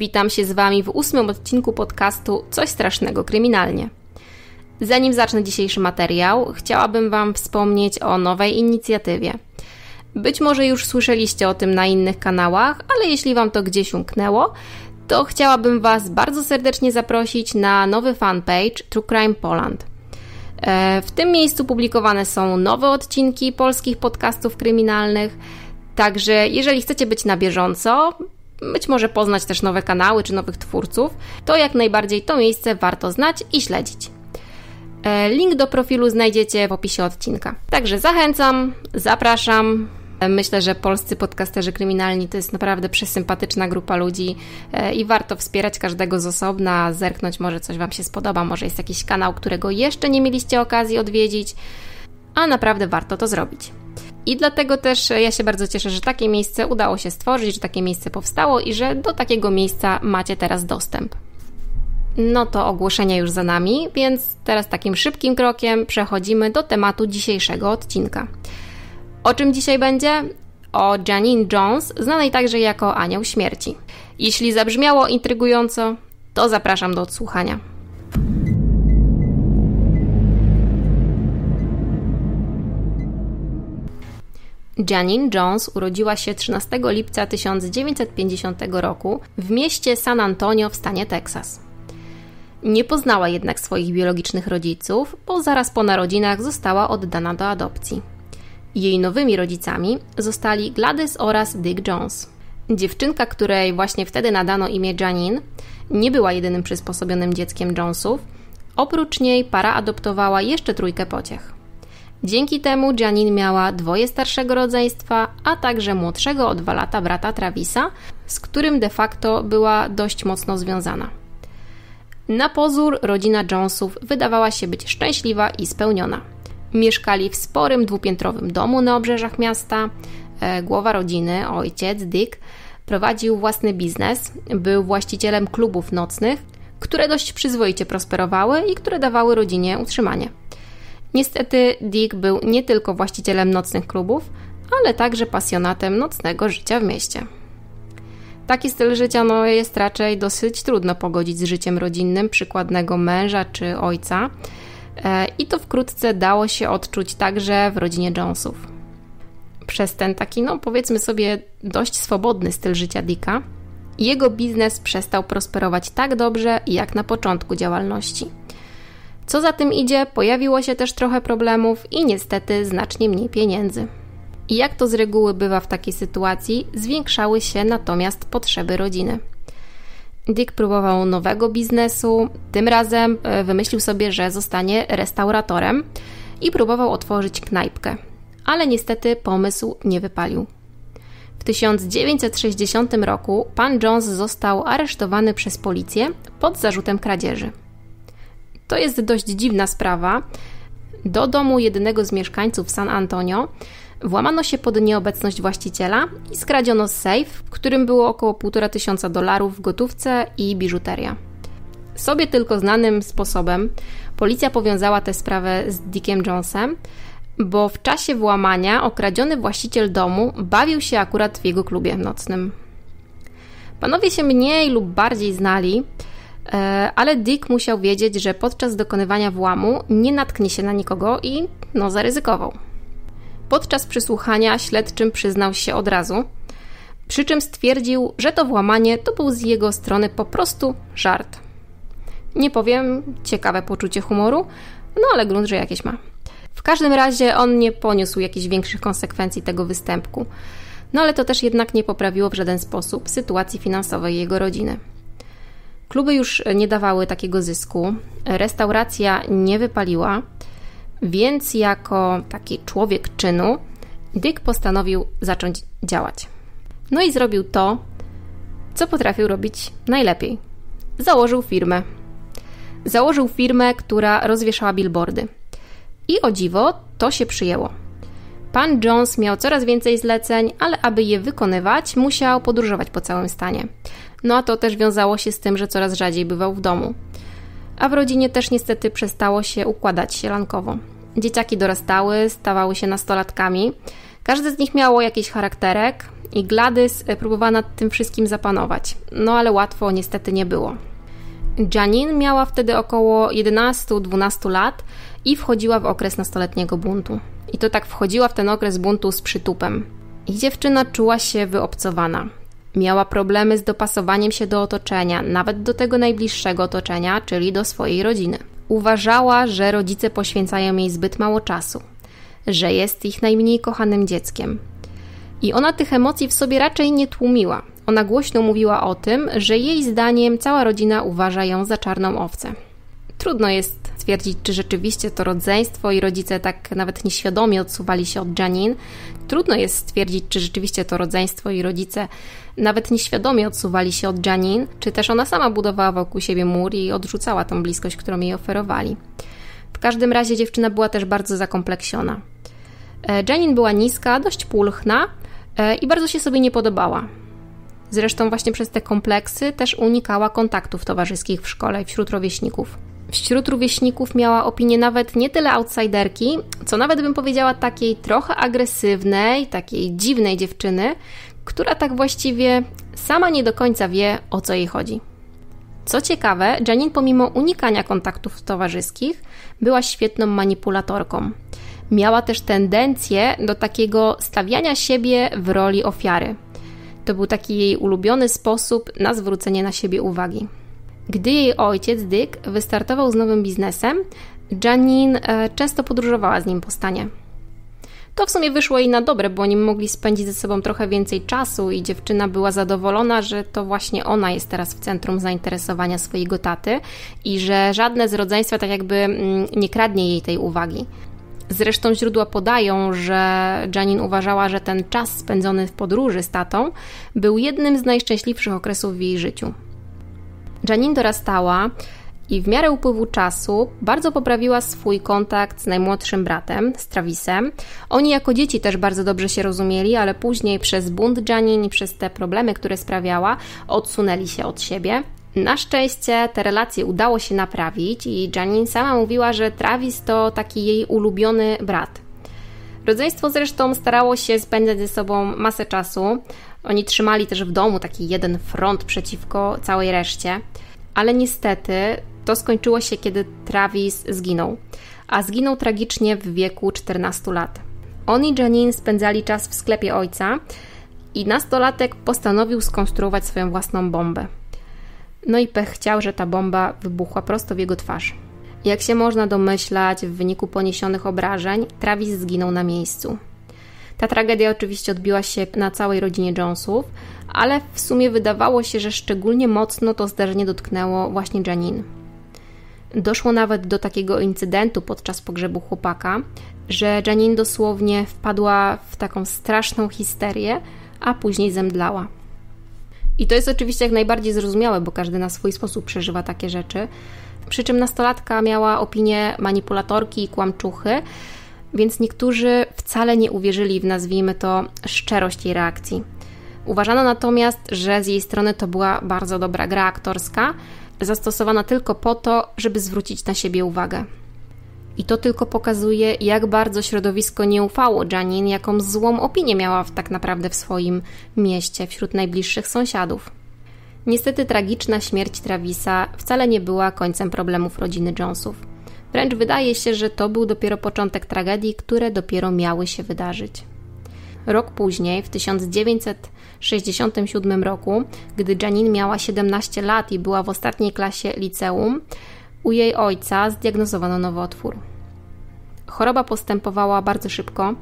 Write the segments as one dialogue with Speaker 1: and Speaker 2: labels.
Speaker 1: Witam się z Wami w ósmym odcinku podcastu Coś Strasznego Kryminalnie. Zanim zacznę dzisiejszy materiał, chciałabym Wam wspomnieć o nowej inicjatywie. Być może już słyszeliście o tym na innych kanałach, ale jeśli Wam to gdzieś umknęło, to chciałabym Was bardzo serdecznie zaprosić na nowy fanpage True Crime Poland. E, w tym miejscu publikowane są nowe odcinki polskich podcastów kryminalnych, także jeżeli chcecie być na bieżąco, być może poznać też nowe kanały czy nowych twórców, to jak najbardziej to miejsce warto znać i śledzić. E, link do profilu znajdziecie w opisie odcinka. Także zachęcam, zapraszam. E, myślę, że polscy podcasterzy kryminalni to jest naprawdę przesympatyczna grupa ludzi e, i warto wspierać każdego z osobna, zerknąć, może coś Wam się spodoba, może jest jakiś kanał, którego jeszcze nie mieliście okazji odwiedzić, a naprawdę warto to zrobić. I dlatego też ja się bardzo cieszę, że takie miejsce udało się stworzyć, że takie miejsce powstało i że do takiego miejsca macie teraz dostęp. No to ogłoszenia już za nami, więc teraz takim szybkim krokiem przechodzimy do tematu dzisiejszego odcinka. O czym dzisiaj będzie? O Janine Jones, znanej także jako Anioł Śmierci. Jeśli zabrzmiało intrygująco, to zapraszam do odsłuchania. Janine Jones urodziła się 13 lipca 1950 roku w mieście San Antonio w stanie Teksas. Nie poznała jednak swoich biologicznych rodziców, bo zaraz po narodzinach została oddana do adopcji. Jej nowymi rodzicami zostali Gladys oraz Dick Jones. Dziewczynka, której właśnie wtedy nadano imię Janine, nie była jedynym przysposobionym dzieckiem Jonesów. Oprócz niej para adoptowała jeszcze trójkę pociech. Dzięki temu Janine miała dwoje starszego rodzeństwa, a także młodszego o dwa lata brata Travisa, z którym de facto była dość mocno związana. Na pozór rodzina Jonesów wydawała się być szczęśliwa i spełniona. Mieszkali w sporym dwupiętrowym domu na obrzeżach miasta. E, głowa rodziny, ojciec Dick, prowadził własny biznes, był właścicielem klubów nocnych, które dość przyzwoicie prosperowały i które dawały rodzinie utrzymanie. Niestety Dick był nie tylko właścicielem nocnych klubów, ale także pasjonatem nocnego życia w mieście. Taki styl życia no, jest raczej dosyć trudno pogodzić z życiem rodzinnym przykładnego męża czy ojca. E, I to wkrótce dało się odczuć także w rodzinie Jonesów. Przez ten taki, no powiedzmy sobie, dość swobodny styl życia Dicka, jego biznes przestał prosperować tak dobrze, jak na początku działalności. Co za tym idzie, pojawiło się też trochę problemów i niestety znacznie mniej pieniędzy. I jak to z reguły bywa w takiej sytuacji, zwiększały się natomiast potrzeby rodziny. Dick próbował nowego biznesu, tym razem e, wymyślił sobie, że zostanie restauratorem i próbował otworzyć knajpkę, ale niestety pomysł nie wypalił. W 1960 roku pan Jones został aresztowany przez policję pod zarzutem kradzieży. To jest dość dziwna sprawa. Do domu jednego z mieszkańców San Antonio włamano się pod nieobecność właściciela i skradziono safe, w którym było około 1,5 tysiąca dolarów w gotówce i biżuteria. Sobie tylko znanym sposobem policja powiązała tę sprawę z Dickiem Jonesem, bo w czasie włamania okradziony właściciel domu bawił się akurat w jego klubie nocnym. Panowie się mniej lub bardziej znali, ale Dick musiał wiedzieć, że podczas dokonywania włamu nie natknie się na nikogo i no zaryzykował. Podczas przysłuchania śledczym przyznał się od razu, przy czym stwierdził, że to włamanie to był z jego strony po prostu żart. Nie powiem, ciekawe poczucie humoru, no ale grunt, że jakieś ma. W każdym razie on nie poniósł jakichś większych konsekwencji tego występku. No ale to też jednak nie poprawiło w żaden sposób sytuacji finansowej jego rodziny. Kluby już nie dawały takiego zysku, restauracja nie wypaliła, więc jako taki człowiek czynu, Dick postanowił zacząć działać. No i zrobił to, co potrafił robić najlepiej. Założył firmę. Założył firmę, która rozwieszała billboardy. I o dziwo, to się przyjęło. Pan Jones miał coraz więcej zleceń, ale aby je wykonywać, musiał podróżować po całym stanie. No a to też wiązało się z tym, że coraz rzadziej bywał w domu. A w rodzinie też niestety przestało się układać sielankowo. Dzieciaki dorastały, stawały się nastolatkami. Każdy z nich miało jakiś charakterek i Gladys próbowała nad tym wszystkim zapanować. No ale łatwo niestety nie było. Janine miała wtedy około 11-12 lat i wchodziła w okres nastoletniego buntu. I to tak wchodziła w ten okres buntu z przytupem. I dziewczyna czuła się wyobcowana. Miała problemy z dopasowaniem się do otoczenia, nawet do tego najbliższego otoczenia, czyli do swojej rodziny. Uważała, że rodzice poświęcają jej zbyt mało czasu, że jest ich najmniej kochanym dzieckiem. I ona tych emocji w sobie raczej nie tłumiła. Ona głośno mówiła o tym, że jej zdaniem cała rodzina uważa ją za czarną owcę. Trudno jest stwierdzić, czy rzeczywiście to rodzeństwo i rodzice tak nawet nieświadomie odsuwali się od Janine. Trudno jest stwierdzić, czy rzeczywiście to rodzeństwo i rodzice nawet nieświadomie odsuwali się od Janine, czy też ona sama budowała wokół siebie mur i odrzucała tą bliskość, którą jej oferowali. W każdym razie dziewczyna była też bardzo zakompleksiona. E, Janine była niska, dość pulchna e, i bardzo się sobie nie podobała. Zresztą właśnie przez te kompleksy też unikała kontaktów towarzyskich w szkole wśród rówieśników. Wśród rówieśników miała opinię nawet nie tyle outsiderki, co nawet bym powiedziała takiej trochę agresywnej, takiej dziwnej dziewczyny, która tak właściwie sama nie do końca wie, o co jej chodzi. Co ciekawe, Janine pomimo unikania kontaktów towarzyskich była świetną manipulatorką. Miała też tendencję do takiego stawiania siebie w roli ofiary. To był taki jej ulubiony sposób na zwrócenie na siebie uwagi. Gdy jej ojciec Dick wystartował z nowym biznesem, Janine e, często podróżowała z nim po stanie. To w sumie wyszło jej na dobre, bo oni mogli spędzić ze sobą trochę więcej czasu i dziewczyna była zadowolona, że to właśnie ona jest teraz w centrum zainteresowania swojego taty i że żadne z rodzeństwa tak jakby mm, nie kradnie jej tej uwagi. Zresztą źródła podają, że Janine uważała, że ten czas spędzony w podróży z tatą był jednym z najszczęśliwszych okresów w jej życiu. Janine dorastała i w miarę upływu czasu bardzo poprawiła swój kontakt z najmłodszym bratem, z Travisem. Oni jako dzieci też bardzo dobrze się rozumieli, ale później przez bunt Janine i przez te problemy, które sprawiała, odsunęli się od siebie. Na szczęście te relacje udało się naprawić i Janine sama mówiła, że Travis to taki jej ulubiony brat. Rodzeństwo zresztą starało się spędzać ze sobą masę czasu. Oni trzymali też w domu taki jeden front przeciwko całej reszcie. Ale niestety to skończyło się, kiedy Travis zginął. A zginął tragicznie w wieku 14 lat. On i Janine spędzali czas w sklepie ojca i nastolatek postanowił skonstruować swoją własną bombę. No i pech chciał, że ta bomba wybuchła prosto w jego twarz. Jak się można domyślać, w wyniku poniesionych obrażeń, Travis zginął na miejscu. Ta tragedia oczywiście odbiła się na całej rodzinie Jonesów, ale w sumie wydawało się, że szczególnie mocno to zdarzenie dotknęło właśnie Janine. Doszło nawet do takiego incydentu podczas pogrzebu chłopaka, że Janine dosłownie wpadła w taką straszną histerię, a później zemdlała. I to jest oczywiście jak najbardziej zrozumiałe, bo każdy na swój sposób przeżywa takie rzeczy. Przy czym nastolatka miała opinię manipulatorki i kłamczuchy, więc niektórzy wcale nie uwierzyli w, nazwijmy to, szczerość jej reakcji. Uważano natomiast, że z jej strony to była bardzo dobra gra aktorska, zastosowana tylko po to, żeby zwrócić na siebie uwagę. I to tylko pokazuje, jak bardzo środowisko nie ufało Janine, jaką złą opinię miała tak naprawdę w swoim mieście wśród najbliższych sąsiadów. Niestety tragiczna śmierć Travisa wcale nie była końcem problemów rodziny Jonesów. Wręcz wydaje się, że to był dopiero początek tragedii, które dopiero miały się wydarzyć. Rok później, w 1967 roku, gdy Janine miała 17 lat i była w ostatniej klasie liceum, u jej ojca zdiagnozowano nowotwór. Choroba postępowała bardzo szybko,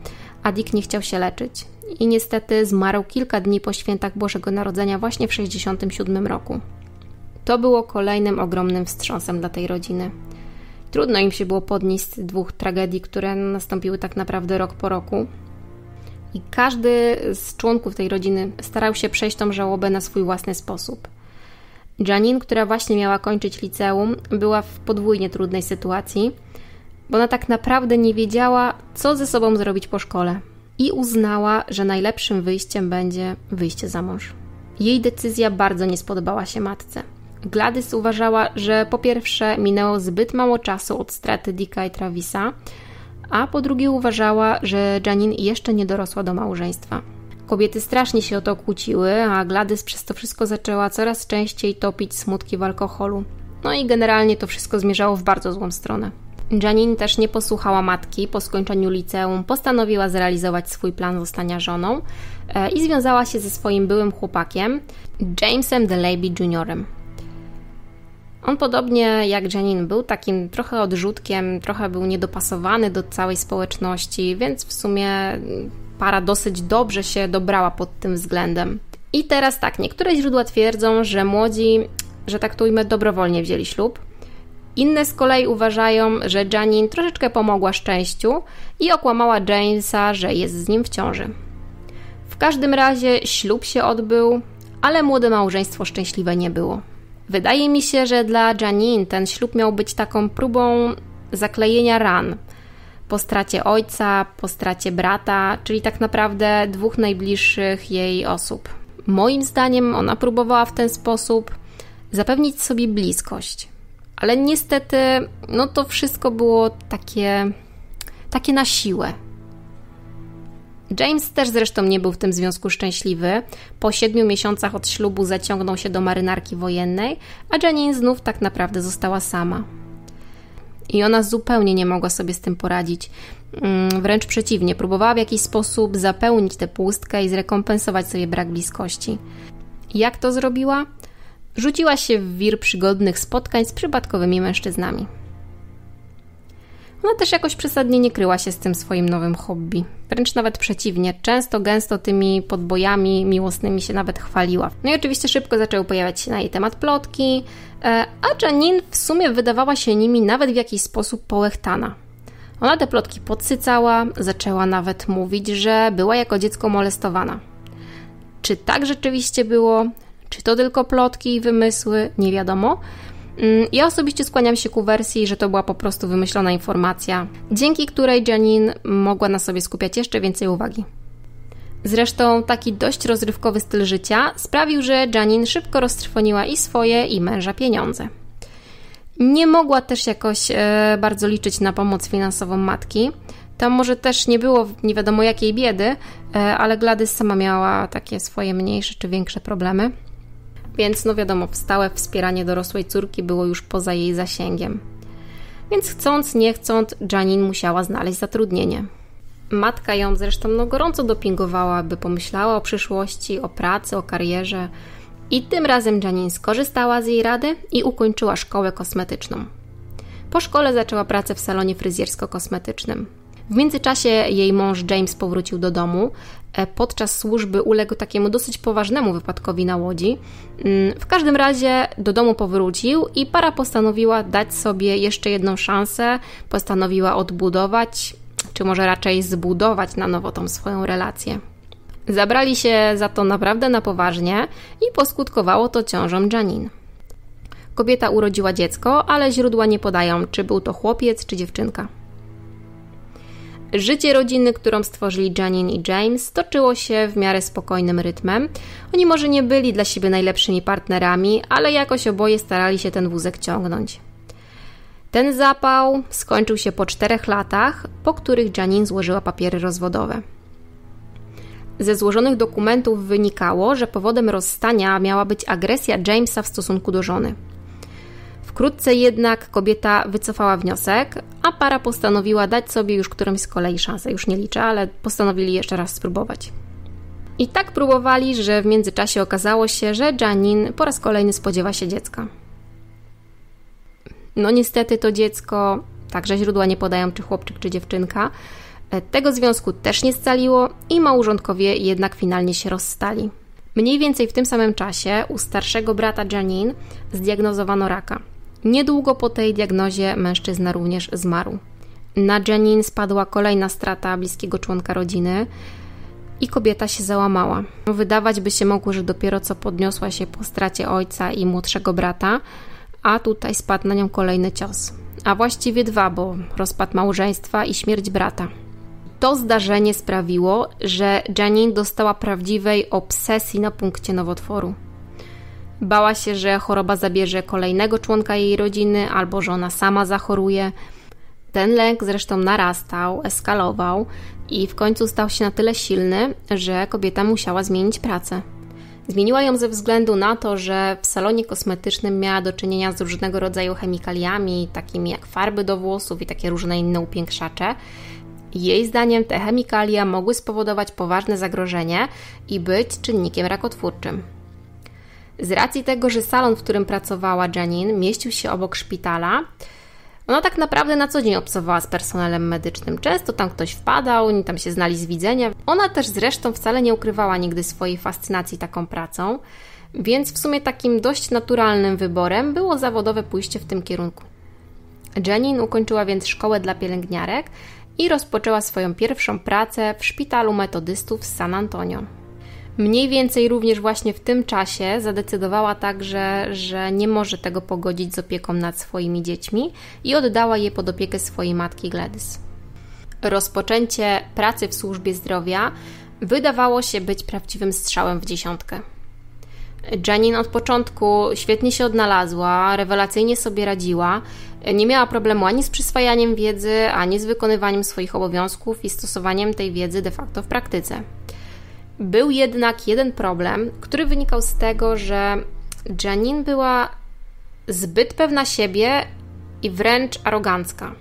Speaker 1: a Dick nie chciał się leczyć i niestety zmarł kilka dni po świętach Bożego Narodzenia właśnie w 1967 roku. To było kolejnym ogromnym wstrząsem dla tej rodziny. Trudno im się było podnieść z dwóch tragedii, które nastąpiły tak naprawdę rok po roku. I każdy z członków tej rodziny starał się przejść tą żałobę na swój własny sposób. Janine, która właśnie miała kończyć liceum, była w podwójnie trudnej sytuacji, bo ona tak naprawdę nie wiedziała, co ze sobą zrobić po szkole i uznała, że najlepszym wyjściem będzie wyjście za mąż. Jej decyzja bardzo nie spodobała się matce. Gladys uważała, że po pierwsze minęło zbyt mało czasu od straty Dicka i Travisa, a po drugie uważała, że Janine jeszcze nie dorosła do małżeństwa. Kobiety strasznie się o to kłóciły, a Gladys przez to wszystko zaczęła coraz częściej topić smutki w alkoholu. No i generalnie to wszystko zmierzało w bardzo złą stronę. Janine też nie posłuchała matki. Po skończeniu liceum postanowiła zrealizować swój plan zostania żoną e, i związała się ze swoim byłym chłopakiem, Jamesem DeLaby Jr. On podobnie jak Janine był takim trochę odrzutkiem, trochę był niedopasowany do całej społeczności, więc w sumie para dosyć dobrze się dobrała pod tym względem. I teraz tak, niektóre źródła twierdzą, że młodzi, że tak to ujmę, dobrowolnie wzięli ślub. Inne z kolei uważają, że Janine troszeczkę pomogła szczęściu i okłamała Jamesa, że jest z nim w ciąży. W każdym razie ślub się odbył, ale młode małżeństwo szczęśliwe nie było. Wydaje mi się, że dla Janine ten ślub miał być taką próbą zaklejenia ran po stracie ojca, po stracie brata, czyli tak naprawdę dwóch najbliższych jej osób. Moim zdaniem ona próbowała w ten sposób zapewnić sobie bliskość. Ale niestety, no to wszystko było takie, takie na siłę. James też zresztą nie był w tym związku szczęśliwy. Po siedmiu miesiącach od ślubu zaciągnął się do marynarki wojennej, a Janine znów tak naprawdę została sama. I ona zupełnie nie mogła sobie z tym poradzić. Mm, wręcz przeciwnie, próbowała w jakiś sposób zapełnić tę pustkę i zrekompensować sobie brak bliskości. Jak to zrobiła? Rzuciła się w wir przygodnych spotkań z przypadkowymi mężczyznami. Ona też jakoś przesadnie nie kryła się z tym swoim nowym hobby. Wręcz nawet przeciwnie, często, gęsto tymi podbojami miłosnymi się nawet chwaliła. No i oczywiście szybko zaczęły pojawiać się na jej temat plotki, e, a Janine w sumie wydawała się nimi nawet w jakiś sposób połechtana. Ona te plotki podsycała, zaczęła nawet mówić, że była jako dziecko molestowana. Czy tak rzeczywiście było? Czy to tylko plotki i wymysły? Nie wiadomo. Mm, ja osobiście skłaniam się ku wersji, że to była po prostu wymyślona informacja, dzięki której Janine mogła na sobie skupiać jeszcze więcej uwagi. Zresztą taki dość rozrywkowy styl życia sprawił, że Janine szybko roztrwoniła i swoje, i męża pieniądze. Nie mogła też jakoś e, bardzo liczyć na pomoc finansową matki. Tam może też nie było nie wiadomo jakiej biedy, e, ale Gladys sama miała takie swoje mniejsze czy większe problemy więc no wiadomo, stałe wspieranie dorosłej córki było już poza jej zasięgiem. Więc chcąc, nie chcąc, Janine musiała znaleźć zatrudnienie. Matka ją zresztą no, gorąco dopingowała, by pomyślała o przyszłości, o pracy, o karierze. I tym razem Janine skorzystała z jej rady i ukończyła szkołę kosmetyczną. Po szkole zaczęła pracę w salonie fryzjersko-kosmetycznym. W międzyczasie jej mąż James powrócił do domu. E, podczas służby uległ takiemu dosyć poważnemu wypadkowi na łodzi. Mm, w każdym razie do domu powrócił i para postanowiła dać sobie jeszcze jedną szansę, postanowiła odbudować, czy może raczej zbudować na nowo tą swoją relację. Zabrali się za to naprawdę na poważnie i poskutkowało to ciążą Janine. Kobieta urodziła dziecko, ale źródła nie podają, czy był to chłopiec, czy dziewczynka. Życie rodziny, którą stworzyli Janine i James, toczyło się w miarę spokojnym rytmem. Oni może nie byli dla siebie najlepszymi partnerami, ale jakoś oboje starali się ten wózek ciągnąć. Ten zapał skończył się po czterech latach, po których Janine złożyła papiery rozwodowe. Ze złożonych dokumentów wynikało, że powodem rozstania miała być agresja Jamesa w stosunku do żony. Wkrótce jednak kobieta wycofała wniosek, a para postanowiła dać sobie już którąś z kolei szansę. Już nie liczę, ale postanowili jeszcze raz spróbować. I tak próbowali, że w międzyczasie okazało się, że Janine po raz kolejny spodziewa się dziecka. No niestety to dziecko, także źródła nie podają czy chłopczyk czy dziewczynka, tego związku też nie scaliło i małżonkowie jednak finalnie się rozstali. Mniej więcej w tym samym czasie u starszego brata Janine zdiagnozowano raka. Niedługo po tej diagnozie mężczyzna również zmarł. Na Janine spadła kolejna strata bliskiego członka rodziny i kobieta się załamała. Wydawać by się mogło, że dopiero co podniosła się po stracie ojca i młodszego brata, a tutaj spadł na nią kolejny cios. A właściwie dwa, bo rozpad małżeństwa i śmierć brata. To zdarzenie sprawiło, że Janine dostała prawdziwej obsesji na punkcie nowotworu. Bała się, że choroba zabierze kolejnego członka jej rodziny albo że ona sama zachoruje. Ten lęk zresztą narastał, eskalował i w końcu stał się na tyle silny, że kobieta musiała zmienić pracę. Zmieniła ją ze względu na to, że w salonie kosmetycznym miała do czynienia z różnego rodzaju chemikaliami, takimi jak farby do włosów i takie różne inne upiększacze. Jej zdaniem te chemikalia mogły spowodować poważne zagrożenie i być czynnikiem rakotwórczym. Z racji tego, że salon, w którym pracowała Janine, mieścił się obok szpitala, ona tak naprawdę na co dzień obcowała z personelem medycznym. Często tam ktoś wpadał, oni tam się znali z widzenia. Ona też zresztą wcale nie ukrywała nigdy swojej fascynacji taką pracą, więc w sumie takim dość naturalnym wyborem było zawodowe pójście w tym kierunku. Janine ukończyła więc szkołę dla pielęgniarek i rozpoczęła swoją pierwszą pracę w szpitalu metodystów z San Antonio. Mniej więcej również właśnie w tym czasie zadecydowała także, że nie może tego pogodzić z opieką nad swoimi dziećmi i oddała je pod opiekę swojej matki Gladys. Rozpoczęcie pracy w służbie zdrowia wydawało się być prawdziwym strzałem w dziesiątkę. Janine od początku świetnie się odnalazła, rewelacyjnie sobie radziła, nie miała problemu ani z przyswajaniem wiedzy, ani z wykonywaniem swoich obowiązków i stosowaniem tej wiedzy de facto w praktyce. Był jednak jeden problem, który wynikał z tego, że Janine była zbyt pewna siebie i wręcz arogancka.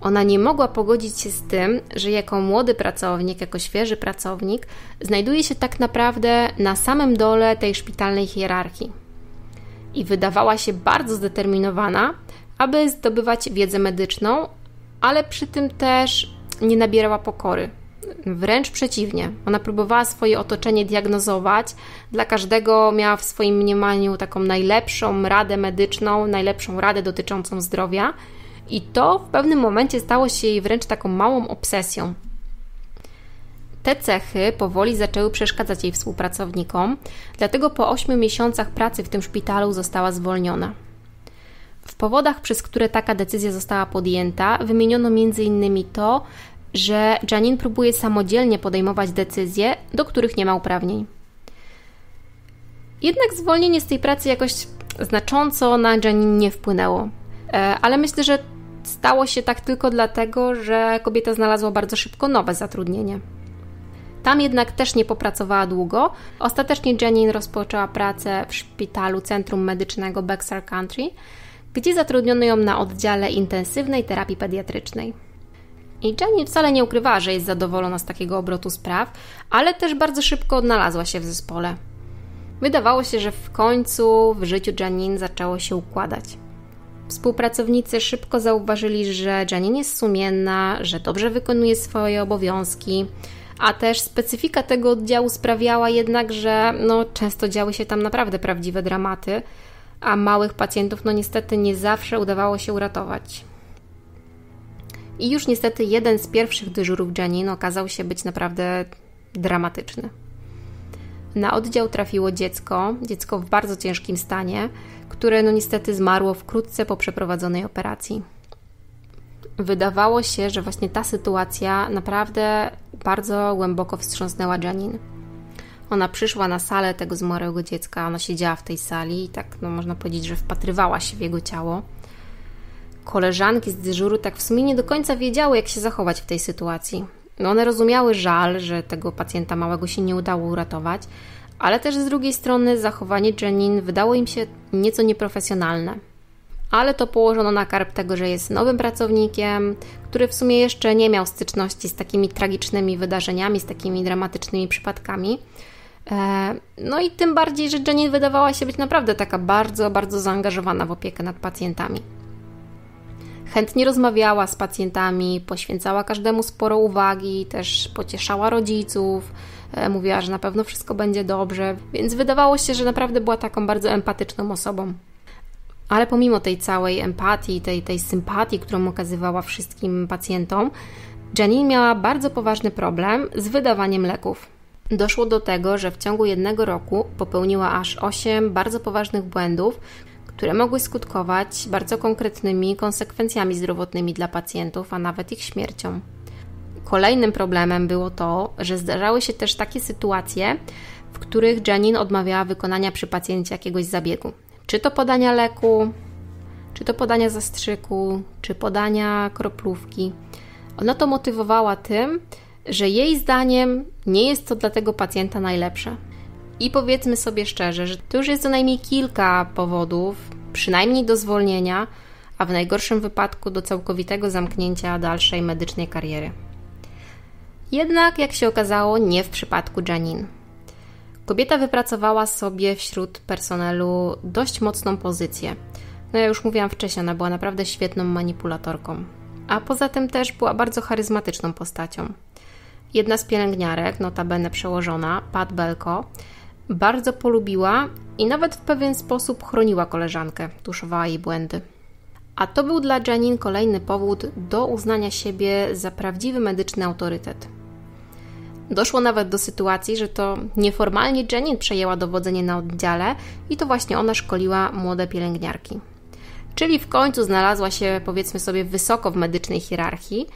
Speaker 1: Ona nie mogła pogodzić się z tym, że jako młody pracownik, jako świeży pracownik, znajduje się tak naprawdę na samym dole tej szpitalnej hierarchii. I wydawała się bardzo zdeterminowana, aby zdobywać wiedzę medyczną, ale przy tym też nie nabierała pokory. Wręcz przeciwnie, ona próbowała swoje otoczenie diagnozować. Dla każdego miała w swoim mniemaniu taką najlepszą radę medyczną, najlepszą radę dotyczącą zdrowia, i to w pewnym momencie stało się jej wręcz taką małą obsesją. Te cechy powoli zaczęły przeszkadzać jej współpracownikom, dlatego po 8 miesiącach pracy w tym szpitalu została zwolniona. W powodach, przez które taka decyzja została podjęta, wymieniono m.in. to, że Janine próbuje samodzielnie podejmować decyzje, do których nie ma uprawnień. Jednak zwolnienie z tej pracy jakoś znacząco na Janine nie wpłynęło. E, ale myślę, że stało się tak tylko dlatego, że kobieta znalazła bardzo szybko nowe zatrudnienie. Tam jednak też nie popracowała długo. Ostatecznie Janine rozpoczęła pracę w szpitalu Centrum Medycznego Bexar Country, gdzie zatrudniono ją na oddziale intensywnej terapii pediatrycznej. I Jenny wcale nie ukrywała, że jest zadowolona z takiego obrotu spraw, ale też bardzo szybko odnalazła się w zespole. Wydawało się, że w końcu w życiu Janine zaczęło się układać. Współpracownicy szybko zauważyli, że Janine jest sumienna, że dobrze wykonuje swoje obowiązki, a też specyfika tego oddziału sprawiała jednak, że no, często działy się tam naprawdę prawdziwe dramaty, a małych pacjentów no niestety nie zawsze udawało się uratować. I już niestety jeden z pierwszych dyżurów Janine okazał się być naprawdę dramatyczny. Na oddział trafiło dziecko, dziecko w bardzo ciężkim stanie, które no niestety zmarło wkrótce po przeprowadzonej operacji. Wydawało się, że właśnie ta sytuacja naprawdę bardzo głęboko wstrząsnęła Janine. Ona przyszła na salę tego zmarłego dziecka, ona siedziała w tej sali i tak no, można powiedzieć, że wpatrywała się w jego ciało koleżanki z dyżuru tak w sumie nie do końca wiedziały, jak się zachować w tej sytuacji. No one rozumiały żal, że tego pacjenta małego się nie udało uratować, ale też z drugiej strony zachowanie Janine wydało im się nieco nieprofesjonalne. Ale to położono na karb tego, że jest nowym pracownikiem, który w sumie jeszcze nie miał styczności z takimi tragicznymi wydarzeniami, z takimi dramatycznymi przypadkami. E, no i tym bardziej, że Janine wydawała się być naprawdę taka bardzo, bardzo zaangażowana w opiekę nad pacjentami. Chętnie rozmawiała z pacjentami, poświęcała każdemu sporo uwagi, też pocieszała rodziców, e, mówiła, że na pewno wszystko będzie dobrze, więc wydawało się, że naprawdę była taką bardzo empatyczną osobą. Ale pomimo tej całej empatii, tej, tej sympatii, którą okazywała wszystkim pacjentom, Janine miała bardzo poważny problem z wydawaniem leków. Doszło do tego, że w ciągu jednego roku popełniła aż 8 bardzo poważnych błędów, które mogły skutkować bardzo konkretnymi konsekwencjami zdrowotnymi dla pacjentów, a nawet ich śmiercią. Kolejnym problemem było to, że zdarzały się też takie sytuacje, w których Janine odmawiała wykonania przy pacjencie jakiegoś zabiegu. Czy to podania leku, czy to podania zastrzyku, czy podania kroplówki. Ona to motywowała tym, że jej zdaniem nie jest to dla tego pacjenta najlepsze. I powiedzmy sobie szczerze, że to już jest co najmniej kilka powodów, przynajmniej do zwolnienia, a w najgorszym wypadku do całkowitego zamknięcia dalszej medycznej kariery. Jednak, jak się okazało, nie w przypadku Janine. Kobieta wypracowała sobie wśród personelu dość mocną pozycję. No ja już mówiłam wcześniej, ona była naprawdę świetną manipulatorką. A poza tym też była bardzo charyzmatyczną postacią. Jedna z pielęgniarek, notabene przełożona, Pat Belko, bardzo polubiła i nawet w pewien sposób chroniła koleżankę, tuszowała jej błędy. A to był dla Janine kolejny powód do uznania siebie za prawdziwy medyczny autorytet. Doszło nawet do sytuacji, że to nieformalnie Janine przejęła dowodzenie na oddziale i to właśnie ona szkoliła młode pielęgniarki. Czyli w końcu znalazła się, powiedzmy sobie, wysoko w medycznej hierarchii,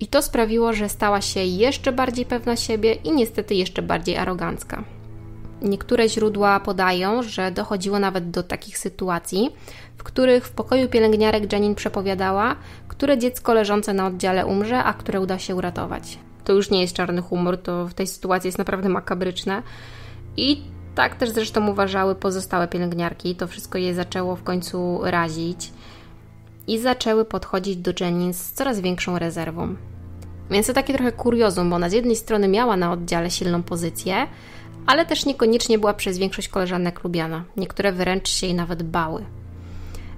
Speaker 1: i to sprawiło, że stała się jeszcze bardziej pewna siebie i niestety jeszcze bardziej arogancka. Niektóre źródła podają, że dochodziło nawet do takich sytuacji, w których w pokoju pielęgniarek Janine przepowiadała, które dziecko leżące na oddziale umrze, a które uda się uratować. To już nie jest czarny humor, to w tej sytuacji jest naprawdę makabryczne. I tak też zresztą uważały pozostałe pielęgniarki. To wszystko je zaczęło w końcu razić i zaczęły podchodzić do Janine z coraz większą rezerwą. Więc to takie trochę kuriozum, bo ona z jednej strony miała na oddziale silną pozycję, ale też niekoniecznie była przez większość koleżanek lubiana. Niektóre wręcz się jej nawet bały.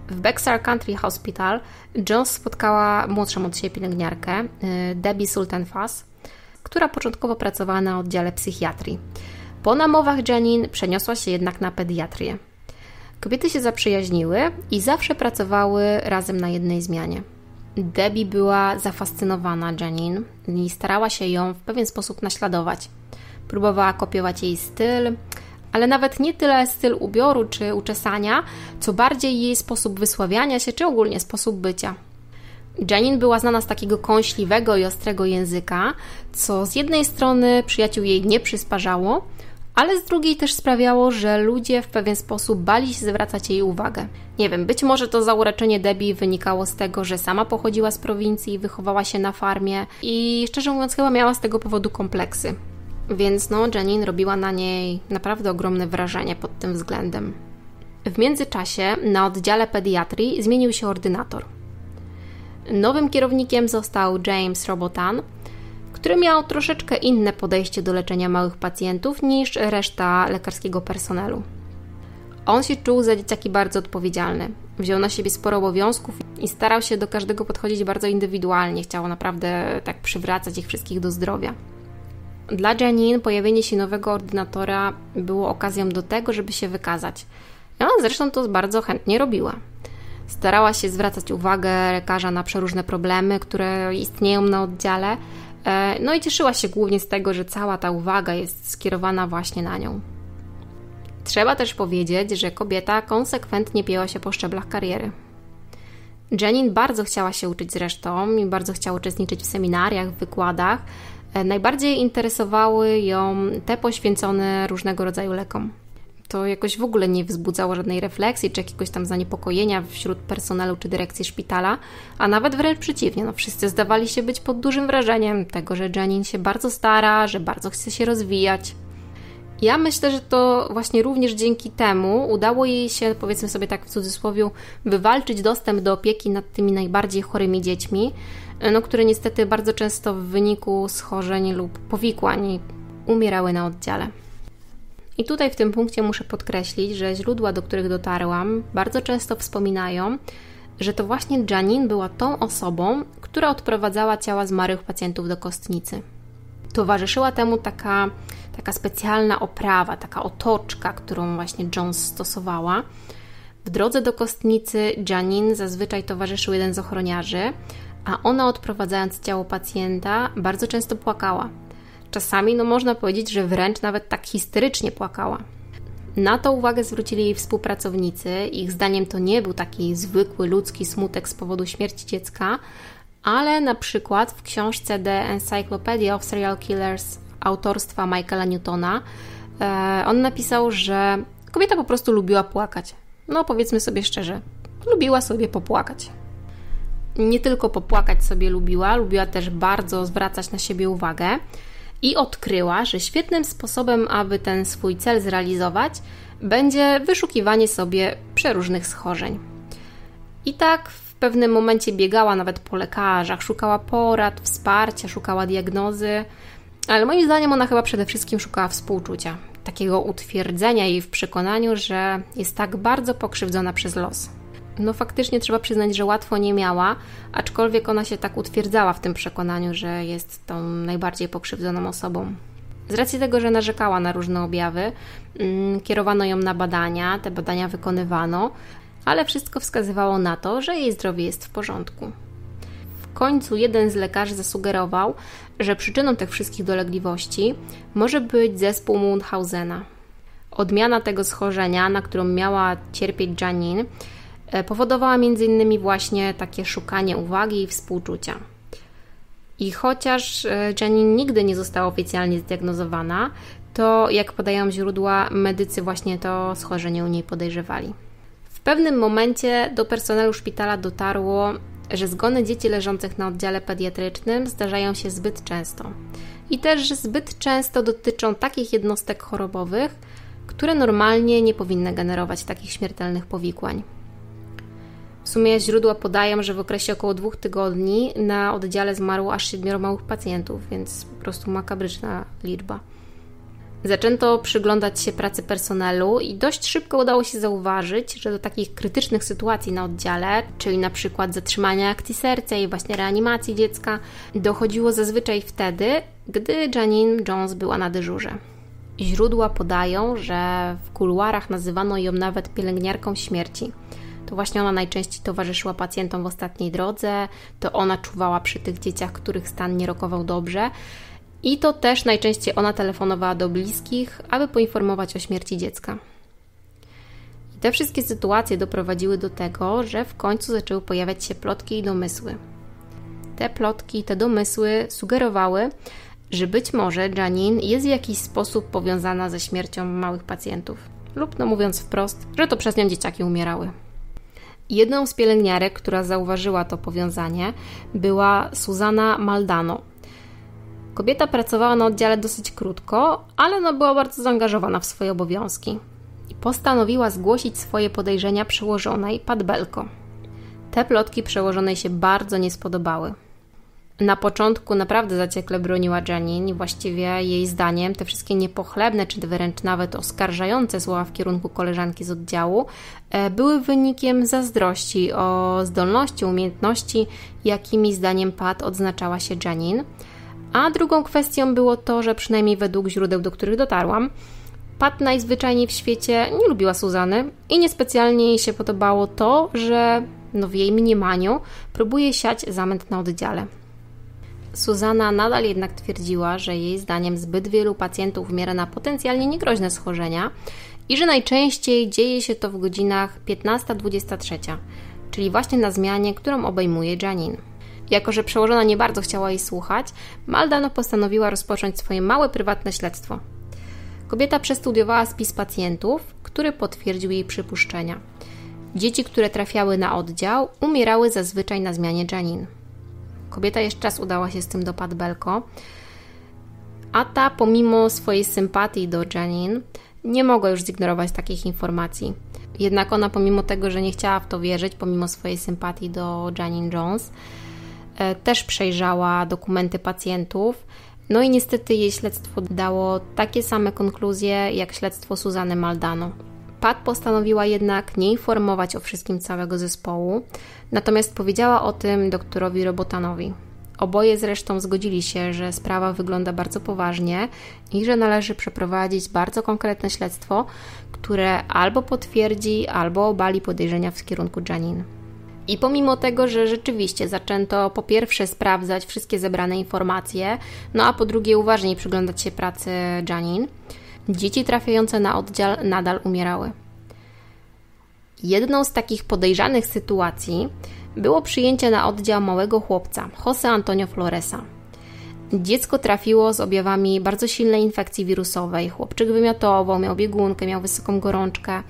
Speaker 1: W Bexar Country Hospital Jones spotkała młodszą od siebie pielęgniarkę, y, Debbie Sultan Fass, która początkowo pracowała na oddziale psychiatrii. Po namowach Janine przeniosła się jednak na pediatrię. Kobiety się zaprzyjaźniły i zawsze pracowały razem na jednej zmianie. Debbie była zafascynowana Janine i starała się ją w pewien sposób naśladować. Próbowała kopiować jej styl, ale nawet nie tyle styl ubioru czy uczesania, co bardziej jej sposób wysławiania się, czy ogólnie sposób bycia. Janine była znana z takiego kąśliwego i ostrego języka, co z jednej strony przyjaciół jej nie przysparzało, ale z drugiej też sprawiało, że ludzie w pewien sposób bali się zwracać jej uwagę. Nie wiem, być może to zaureczenie Debbie wynikało z tego, że sama pochodziła z prowincji, wychowała się na farmie i szczerze mówiąc chyba miała z tego powodu kompleksy. Więc no, Janine robiła na niej naprawdę ogromne wrażenie pod tym względem. W międzyczasie na oddziale pediatrii zmienił się ordynator. Nowym kierownikiem został James Robotan, który miał troszeczkę inne podejście do leczenia małych pacjentów niż reszta lekarskiego personelu. On się czuł za dzieciaki bardzo odpowiedzialny. Wziął na siebie sporo obowiązków i starał się do każdego podchodzić bardzo indywidualnie. Chciał naprawdę tak przywracać ich wszystkich do zdrowia. Dla Janine pojawienie się nowego ordynatora było okazją do tego, żeby się wykazać. Ona zresztą to bardzo chętnie robiła. Starała się zwracać uwagę lekarza na przeróżne problemy, które istnieją na oddziale, e, no i cieszyła się głównie z tego, że cała ta uwaga jest skierowana właśnie na nią. Trzeba też powiedzieć, że kobieta konsekwentnie pięła się po szczeblach kariery. Janine bardzo chciała się uczyć zresztą i bardzo chciała uczestniczyć w seminariach, w wykładach. E, najbardziej interesowały ją te poświęcone różnego rodzaju lekom to jakoś w ogóle nie wzbudzało żadnej refleksji czy jakiegoś tam zaniepokojenia wśród personelu czy dyrekcji szpitala, a nawet wręcz przeciwnie, no wszyscy zdawali się być pod dużym wrażeniem tego, że Janine się bardzo stara, że bardzo chce się rozwijać. Ja myślę, że to właśnie również dzięki temu udało jej się, powiedzmy sobie tak w cudzysłowie, wywalczyć dostęp do opieki nad tymi najbardziej chorymi dziećmi, no, które niestety bardzo często w wyniku schorzeń lub powikłań umierały na oddziale. I tutaj w tym punkcie muszę podkreślić, że źródła, do których dotarłam, bardzo często wspominają, że to właśnie Janine była tą osobą, która odprowadzała ciała zmarłych pacjentów do kostnicy. Towarzyszyła temu taka, taka specjalna oprawa, taka otoczka, którą właśnie Jones stosowała. W drodze do kostnicy Janine zazwyczaj towarzyszył jeden z ochroniarzy, a ona odprowadzając ciało pacjenta bardzo często płakała. Czasami, no można powiedzieć, że wręcz nawet tak histerycznie płakała. Na to uwagę zwrócili jej współpracownicy. Ich zdaniem to nie był taki zwykły ludzki smutek z powodu śmierci dziecka, ale na przykład w książce The Encyclopedia of Serial Killers autorstwa Michaela Newtona e, on napisał, że kobieta po prostu lubiła płakać. No powiedzmy sobie szczerze, lubiła sobie popłakać. Nie tylko popłakać sobie lubiła, lubiła też bardzo zwracać na siebie uwagę i odkryła, że świetnym sposobem, aby ten swój cel zrealizować, będzie wyszukiwanie sobie przeróżnych schorzeń. I tak w pewnym momencie biegała nawet po lekarzach, szukała porad, wsparcia, szukała diagnozy, ale moim zdaniem ona chyba przede wszystkim szukała współczucia, takiego utwierdzenia jej w przekonaniu, że jest tak bardzo pokrzywdzona przez los. No faktycznie trzeba przyznać, że łatwo nie miała, aczkolwiek ona się tak utwierdzała w tym przekonaniu, że jest tą najbardziej pokrzywdzoną osobą. Z racji tego, że narzekała na różne objawy, mm, kierowano ją na badania, te badania wykonywano, ale wszystko wskazywało na to, że jej zdrowie jest w porządku. W końcu jeden z lekarzy zasugerował, że przyczyną tych wszystkich dolegliwości może być zespół Mundhausena. Odmiana tego schorzenia, na którą miała cierpieć Janine, e, powodowała m.in. właśnie takie szukanie uwagi i współczucia. I chociaż e, Janine nigdy nie została oficjalnie zdiagnozowana, to jak podają źródła, medycy właśnie to schorzenie u niej podejrzewali. W pewnym momencie do personelu szpitala dotarło, że zgony dzieci leżących na oddziale pediatrycznym zdarzają się zbyt często. I też zbyt często dotyczą takich jednostek chorobowych, które normalnie nie powinny generować takich śmiertelnych powikłań. W sumie źródła podają, że w okresie około dwóch tygodni na oddziale zmarło aż siedmioro małych pacjentów, więc po prostu makabryczna liczba. Zaczęto przyglądać się pracy personelu i dość szybko udało się zauważyć, że do takich krytycznych sytuacji na oddziale, czyli na przykład zatrzymania akcji serca i właśnie reanimacji dziecka, dochodziło zazwyczaj wtedy, gdy Janine Jones była na dyżurze. Źródła podają, że w kuluarach nazywano ją nawet pielęgniarką śmierci. To właśnie ona najczęściej towarzyszyła pacjentom w ostatniej drodze, to ona czuwała przy tych dzieciach, których stan nie rokował dobrze i to też najczęściej ona telefonowała do bliskich, aby poinformować o śmierci dziecka. I te wszystkie sytuacje doprowadziły do tego, że w końcu zaczęły pojawiać się plotki i domysły. Te plotki, te domysły sugerowały, że być może Janine jest w jakiś sposób powiązana ze śmiercią małych pacjentów. Lub, no mówiąc wprost, że to przez nią dzieciaki umierały. Jedną z pielęgniarek, która zauważyła to powiązanie, była Susana Maldano, Kobieta pracowała na oddziale dosyć krótko, ale no była bardzo zaangażowana w swoje obowiązki postanowiła zgłosić swoje podejrzenia przełożonej Pat Belko. Te plotki przełożonej się bardzo nie spodobały. Na początku naprawdę zaciekle broniła Janine właściwie jej zdaniem te wszystkie niepochlebne, czy wręcz nawet oskarżające słowa w kierunku koleżanki z oddziału e, były wynikiem zazdrości o zdolności, umiejętności, jakimi zdaniem Pat odznaczała się Janine – a drugą kwestią było to, że przynajmniej według źródeł, do których dotarłam, Pat najzwyczajniej w świecie nie lubiła Suzany i niespecjalnie jej się podobało to, że no w jej mniemaniu próbuje siać zamęt na oddziale. Suzana nadal jednak twierdziła, że jej zdaniem zbyt wielu pacjentów umiera na potencjalnie niegroźne schorzenia i że najczęściej dzieje się to w godzinach 15-23, czyli właśnie na zmianie, którą obejmuje Janine. Jako, że przełożona nie bardzo chciała jej słuchać, Maldano postanowiła rozpocząć swoje małe prywatne śledztwo. Kobieta przestudiowała spis pacjentów, który potwierdził jej przypuszczenia. Dzieci, które trafiały na oddział, umierały zazwyczaj na zmianie Janin. Kobieta jeszcze raz udała się z tym do Pat Belko, a ta, pomimo swojej sympatii do Janin, nie mogła już zignorować takich informacji. Jednak ona, pomimo tego, że nie chciała w to wierzyć, pomimo swojej sympatii do Janine Jones, też przejrzała dokumenty pacjentów. No i niestety jej śledztwo dało takie same konkluzje jak śledztwo Suzany Maldano. Pat postanowiła jednak nie informować o wszystkim całego zespołu, natomiast powiedziała o tym doktorowi Robotanowi. Oboje zresztą zgodzili się, że sprawa wygląda bardzo poważnie i że należy przeprowadzić bardzo konkretne śledztwo, które albo potwierdzi, albo obali podejrzenia w kierunku Janine. I pomimo tego, że rzeczywiście zaczęto po pierwsze sprawdzać wszystkie zebrane informacje, no a po drugie uważniej przyglądać się pracy Janin, dzieci trafiające na oddział nadal umierały. Jedną z takich podejrzanych sytuacji było przyjęcie na oddział małego chłopca, Jose Antonio Floresa. Dziecko trafiło z objawami bardzo silnej infekcji wirusowej. Chłopczyk wymiotował, miał biegunkę, miał wysoką gorączkę.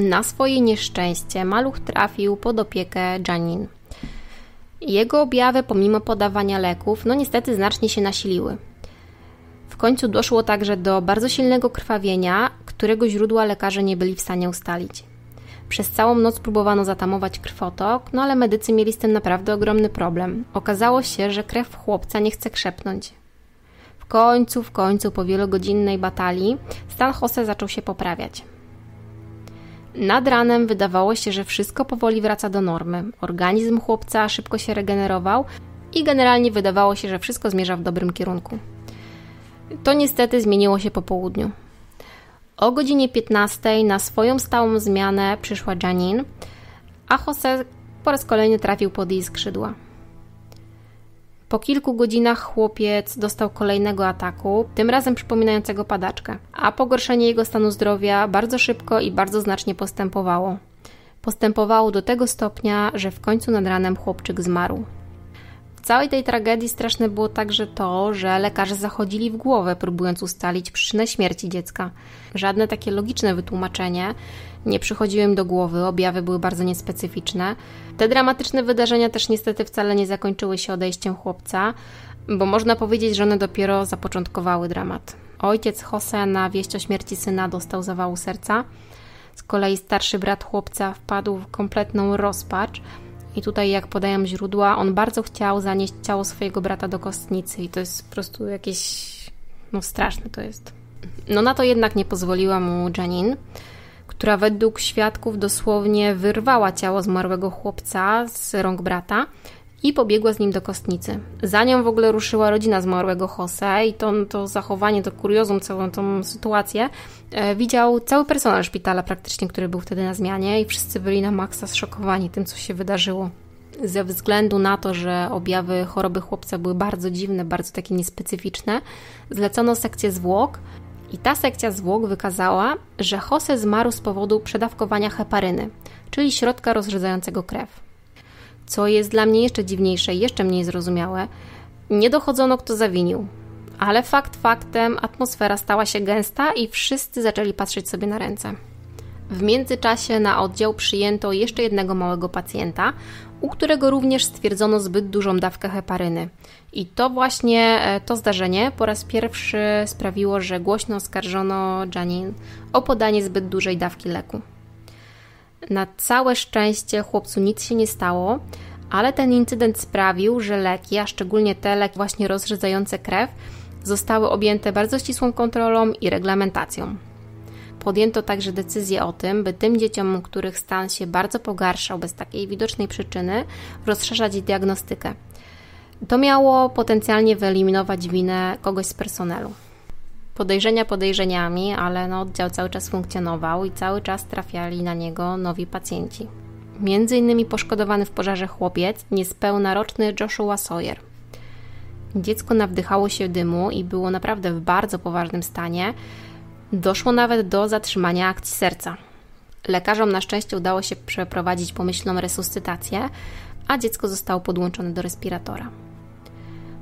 Speaker 1: Na swoje nieszczęście maluch trafił pod opiekę Janin. Jego objawy, pomimo podawania leków, no niestety znacznie się nasiliły. W końcu doszło także do bardzo silnego krwawienia, którego źródła lekarze nie byli w stanie ustalić. Przez całą noc próbowano zatamować krwotok, no ale medycy mieli z tym naprawdę ogromny problem. Okazało się, że krew chłopca nie chce krzepnąć. W końcu, w końcu, po wielogodzinnej batalii, stan Jose zaczął się poprawiać. Nad ranem wydawało się, że wszystko powoli wraca do normy. Organizm chłopca szybko się regenerował i generalnie wydawało się, że wszystko zmierza w dobrym kierunku. To niestety zmieniło się po południu. O godzinie 15 na swoją stałą zmianę przyszła Janine, a Jose po raz kolejny trafił pod jej skrzydła. Po kilku godzinach chłopiec dostał kolejnego ataku, tym razem przypominającego padaczkę, a pogorszenie jego stanu zdrowia bardzo szybko i bardzo znacznie postępowało. Postępowało do tego stopnia, że w końcu nad ranem chłopczyk zmarł. W całej tej tragedii straszne było także to, że lekarze zachodzili w głowę, próbując ustalić przyczynę śmierci dziecka. Żadne takie logiczne wytłumaczenie nie przychodziło im do głowy, objawy były bardzo niespecyficzne. Te dramatyczne wydarzenia też niestety wcale nie zakończyły się odejściem chłopca, bo można powiedzieć, że one dopiero zapoczątkowały dramat. Ojciec Jose na wieść o śmierci syna dostał zawału serca. Z kolei starszy brat chłopca wpadł w kompletną rozpacz i tutaj, jak podają źródła, on bardzo chciał zanieść ciało swojego brata do kostnicy, i to jest po prostu jakieś. No, straszne to jest. No, na to jednak nie pozwoliła mu Janine, która według świadków dosłownie wyrwała ciało zmarłego chłopca z rąk brata i pobiegła z nim do kostnicy. Za nią w ogóle ruszyła rodzina zmarłego Jose i to, to zachowanie, to kuriozum, całą tą sytuację e, widział cały personel szpitala praktycznie, który był wtedy na zmianie i wszyscy byli na maksa zszokowani tym, co się wydarzyło. Ze względu na to, że objawy choroby chłopca były bardzo dziwne, bardzo takie niespecyficzne, zlecono sekcję zwłok i ta sekcja zwłok wykazała, że Jose zmarł z powodu przedawkowania heparyny, czyli środka rozrzedzającego krew. Co jest dla mnie jeszcze dziwniejsze jeszcze mniej zrozumiałe, nie dochodzono kto zawinił. Ale fakt faktem, atmosfera stała się gęsta i wszyscy zaczęli patrzeć sobie na ręce. W międzyczasie na oddział przyjęto jeszcze jednego małego pacjenta, u którego również stwierdzono zbyt dużą dawkę heparyny. I to właśnie e, to zdarzenie po raz pierwszy sprawiło, że głośno oskarżono Janine o podanie zbyt dużej dawki leku. Na całe szczęście chłopcu nic się nie stało, ale ten incydent sprawił, że leki, a szczególnie te leki właśnie rozrzedzające krew, zostały objęte bardzo ścisłą kontrolą i reglamentacją. Podjęto także decyzję o tym, by tym dzieciom, których stan się bardzo pogarszał bez takiej widocznej przyczyny, rozszerzać diagnostykę. To miało potencjalnie wyeliminować winę kogoś z personelu podejrzenia podejrzeniami, ale no, oddział cały czas funkcjonował i cały czas trafiali na niego nowi pacjenci. Między innymi poszkodowany w pożarze chłopiec, niespełna roczny Joshua Sawyer. Dziecko nawdychało się dymu i było naprawdę w bardzo poważnym stanie. Doszło nawet do zatrzymania akcji serca. Lekarzom na szczęście udało się przeprowadzić pomyślną resuscytację, a dziecko zostało podłączone do respiratora.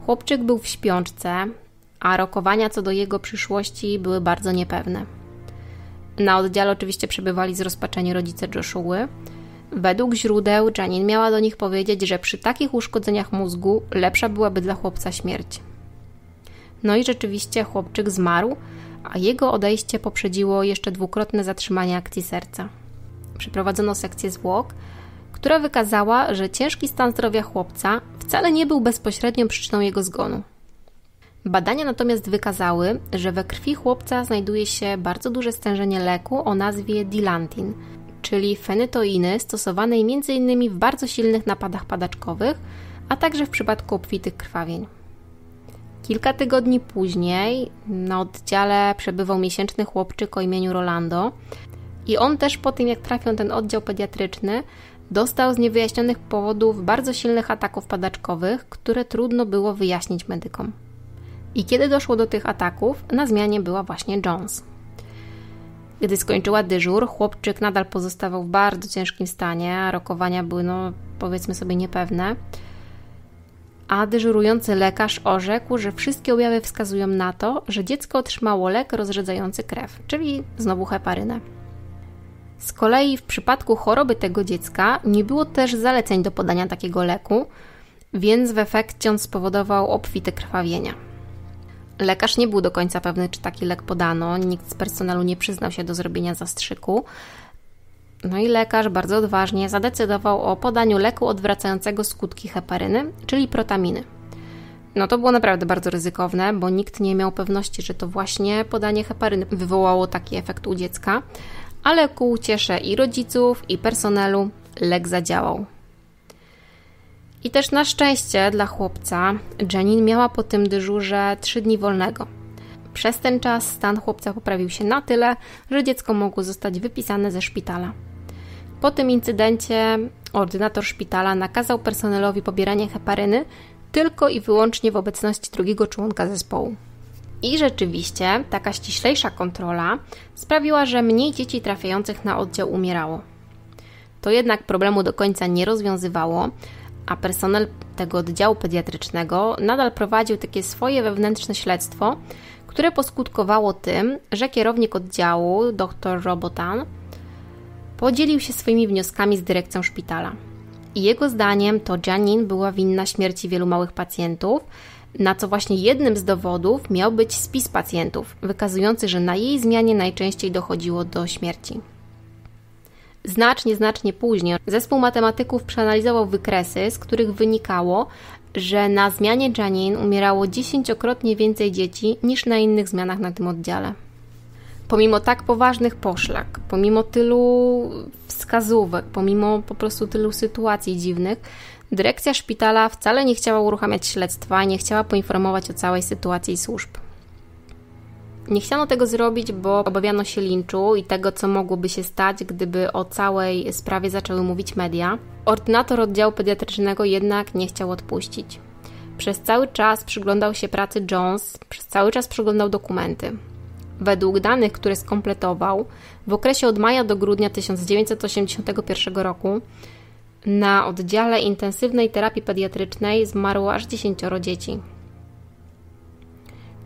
Speaker 1: Chłopczyk był w śpiączce, a rokowania co do jego przyszłości były bardzo niepewne. Na oddziale oczywiście przebywali zrozpaczeni rodzice Joshua. Według źródeł Janine miała do nich powiedzieć, że przy takich uszkodzeniach mózgu lepsza byłaby dla chłopca śmierć. No i rzeczywiście chłopczyk zmarł, a jego odejście poprzedziło jeszcze dwukrotne zatrzymanie akcji serca. Przeprowadzono sekcję zwłok, która wykazała, że ciężki stan zdrowia chłopca wcale nie był bezpośrednią przyczyną jego zgonu. Badania natomiast wykazały, że we krwi chłopca znajduje się bardzo duże stężenie leku o nazwie dilantin, czyli fenytoiny stosowanej m.in. w bardzo silnych napadach padaczkowych, a także w przypadku obfitych krwawień. Kilka tygodni później na oddziale przebywał miesięczny chłopczyk o imieniu Rolando i on też po tym jak trafił ten oddział pediatryczny dostał z niewyjaśnionych powodów bardzo silnych ataków padaczkowych, które trudno było wyjaśnić medykom. I kiedy doszło do tych ataków, na zmianie była właśnie Jones. Gdy skończyła dyżur, chłopczyk nadal pozostawał w bardzo ciężkim stanie, a rokowania były, no powiedzmy sobie, niepewne. A dyżurujący lekarz orzekł, że wszystkie objawy wskazują na to, że dziecko otrzymało lek rozrzedzający krew, czyli znowu heparynę. Z kolei w przypadku choroby tego dziecka nie było też zaleceń do podania takiego leku, więc w efekcie on spowodował obfite krwawienia. Lekarz nie był do końca pewny, czy taki lek podano, nikt z personelu nie przyznał się do zrobienia zastrzyku. No i lekarz bardzo odważnie zadecydował o podaniu leku odwracającego skutki heparyny, czyli protaminy. No to było naprawdę bardzo ryzykowne, bo nikt nie miał pewności, że to właśnie podanie heparyny wywołało taki efekt u dziecka, ale ku uciesze i rodziców, i personelu lek zadziałał. I też na szczęście dla chłopca Janine miała po tym dyżurze 3 dni wolnego. Przez ten czas stan chłopca poprawił się na tyle, że dziecko mogło zostać wypisane ze szpitala. Po tym incydencie ordynator szpitala nakazał personelowi pobieranie heparyny tylko i wyłącznie w obecności drugiego członka zespołu. I rzeczywiście taka ściślejsza kontrola sprawiła, że mniej dzieci trafiających na oddział umierało. To jednak problemu do końca nie rozwiązywało, a personel tego oddziału pediatrycznego nadal prowadził takie swoje wewnętrzne śledztwo, które poskutkowało tym, że kierownik oddziału, dr Robotan, podzielił się swoimi wnioskami z dyrekcją szpitala. I jego zdaniem to Janine była winna śmierci wielu małych pacjentów, na co właśnie jednym z dowodów miał być spis pacjentów, wykazujący, że na jej zmianie najczęściej dochodziło do śmierci. Znacznie, znacznie później zespół matematyków przeanalizował wykresy, z których wynikało, że na zmianie Janine umierało dziesięciokrotnie więcej dzieci niż na innych zmianach na tym oddziale. Pomimo tak poważnych poszlak, pomimo tylu wskazówek, pomimo po prostu tylu sytuacji dziwnych, dyrekcja szpitala wcale nie chciała uruchamiać śledztwa, nie chciała poinformować o całej sytuacji służb. Nie chciano tego zrobić, bo obawiano się linczu i tego, co mogłoby się stać, gdyby o całej sprawie zaczęły mówić media. Ordynator oddziału pediatrycznego jednak nie chciał odpuścić. Przez cały czas przyglądał się pracy Jones, przez cały czas przyglądał dokumenty. Według danych, które skompletował, w okresie od maja do grudnia 1981 roku na oddziale intensywnej terapii pediatrycznej zmarło aż 10 dzieci.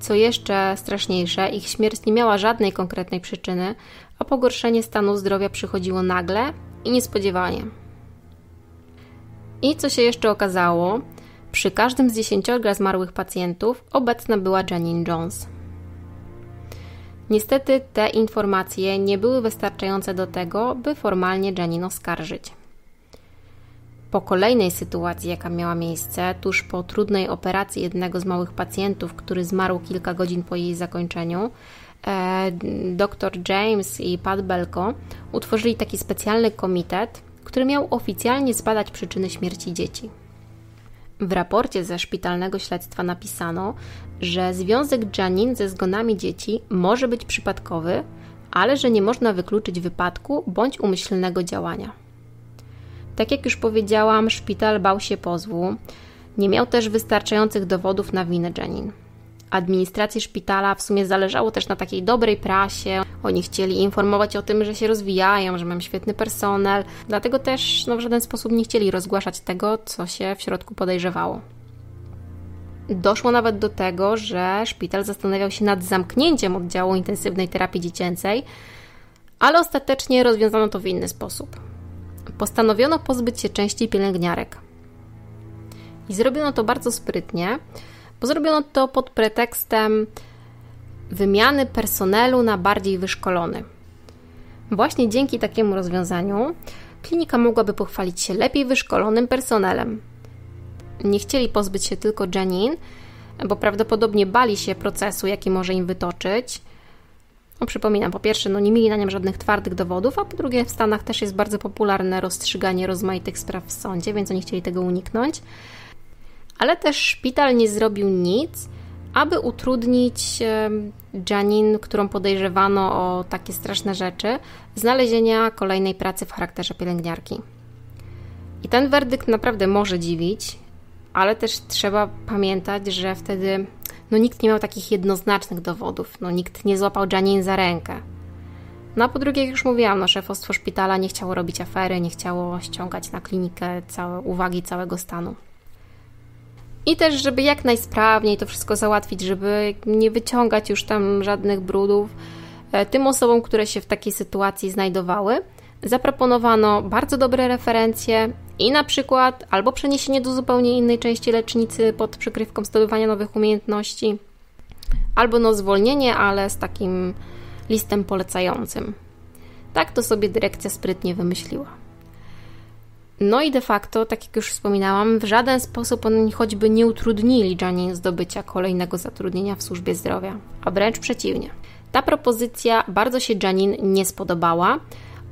Speaker 1: Co jeszcze straszniejsze, ich śmierć nie miała żadnej konkretnej przyczyny, a pogorszenie stanu zdrowia przychodziło nagle i niespodziewanie. I co się jeszcze okazało, przy każdym z dziesięciorga zmarłych pacjentów obecna była Janine Jones. Niestety te informacje nie były wystarczające do tego, by formalnie Janine oskarżyć. Po kolejnej sytuacji, jaka miała miejsce, tuż po trudnej operacji jednego z małych pacjentów, który zmarł kilka godzin po jej zakończeniu, e, dr James i Pat Belko utworzyli taki specjalny komitet, który miał oficjalnie zbadać przyczyny śmierci dzieci. W raporcie ze szpitalnego śledztwa napisano, że związek Janin ze zgonami dzieci może być przypadkowy, ale że nie można wykluczyć wypadku bądź umyślnego działania. Tak jak już powiedziałam, szpital bał się pozwu. Nie miał też wystarczających dowodów na winę Janin. Administracji szpitala w sumie zależało też na takiej dobrej prasie. Oni chcieli informować o tym, że się rozwijają, że mają świetny personel, dlatego też no, w żaden sposób nie chcieli rozgłaszać tego, co się w środku podejrzewało. Doszło nawet do tego, że szpital zastanawiał się nad zamknięciem oddziału intensywnej terapii dziecięcej, ale ostatecznie rozwiązano to w inny sposób postanowiono pozbyć się części pielęgniarek. I zrobiono to bardzo sprytnie, bo zrobiono to pod pretekstem wymiany personelu na bardziej wyszkolony. Właśnie dzięki takiemu rozwiązaniu klinika mogłaby pochwalić się lepiej wyszkolonym personelem. Nie chcieli pozbyć się tylko Janine, bo prawdopodobnie bali się procesu, jaki może im wytoczyć, no, przypominam, po pierwsze, no nie mieli na nim żadnych twardych dowodów, a po drugie, w Stanach też jest bardzo popularne rozstrzyganie rozmaitych spraw w sądzie, więc oni chcieli tego uniknąć. Ale też szpital nie zrobił nic, aby utrudnić Janine, którą podejrzewano o takie straszne rzeczy, znalezienia kolejnej pracy w charakterze pielęgniarki. I ten werdykt naprawdę może dziwić, ale też trzeba pamiętać, że wtedy no nikt nie miał takich jednoznacznych dowodów, no nikt nie złapał Janine za rękę. No a po drugie, jak już mówiłam, no szefostwo szpitala nie chciało robić afery, nie chciało ściągać na klinikę całe, uwagi całego stanu. I też, żeby jak najsprawniej to wszystko załatwić, żeby nie wyciągać już tam żadnych brudów, e, tym osobom, które się w takiej sytuacji znajdowały, zaproponowano bardzo dobre referencje i na przykład albo przeniesienie do zupełnie innej części lecznicy pod przykrywką zdobywania nowych umiejętności, albo no zwolnienie, ale z takim listem polecającym. Tak to sobie dyrekcja sprytnie wymyśliła. No i de facto, tak jak już wspominałam, w żaden sposób oni choćby nie utrudnili Janine zdobycia kolejnego zatrudnienia w służbie zdrowia, a wręcz przeciwnie. Ta propozycja bardzo się Janine nie spodobała.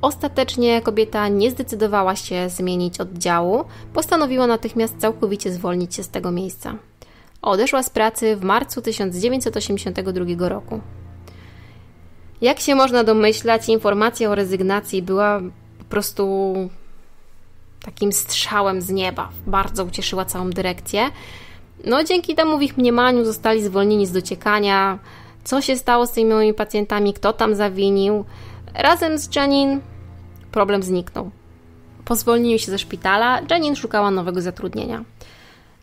Speaker 1: Ostatecznie kobieta nie zdecydowała się zmienić oddziału, postanowiła natychmiast całkowicie zwolnić się z tego miejsca. Odeszła z pracy w marcu 1982 roku. Jak się można domyślać, informacja o rezygnacji była po prostu takim strzałem z nieba. Bardzo ucieszyła całą dyrekcję. No, dzięki temu w ich mniemaniu zostali zwolnieni z dociekania. Co się stało z tymi moimi pacjentami, kto tam zawinił. Razem z Janine problem zniknął. Po zwolnieniu się ze szpitala, Janine szukała nowego zatrudnienia.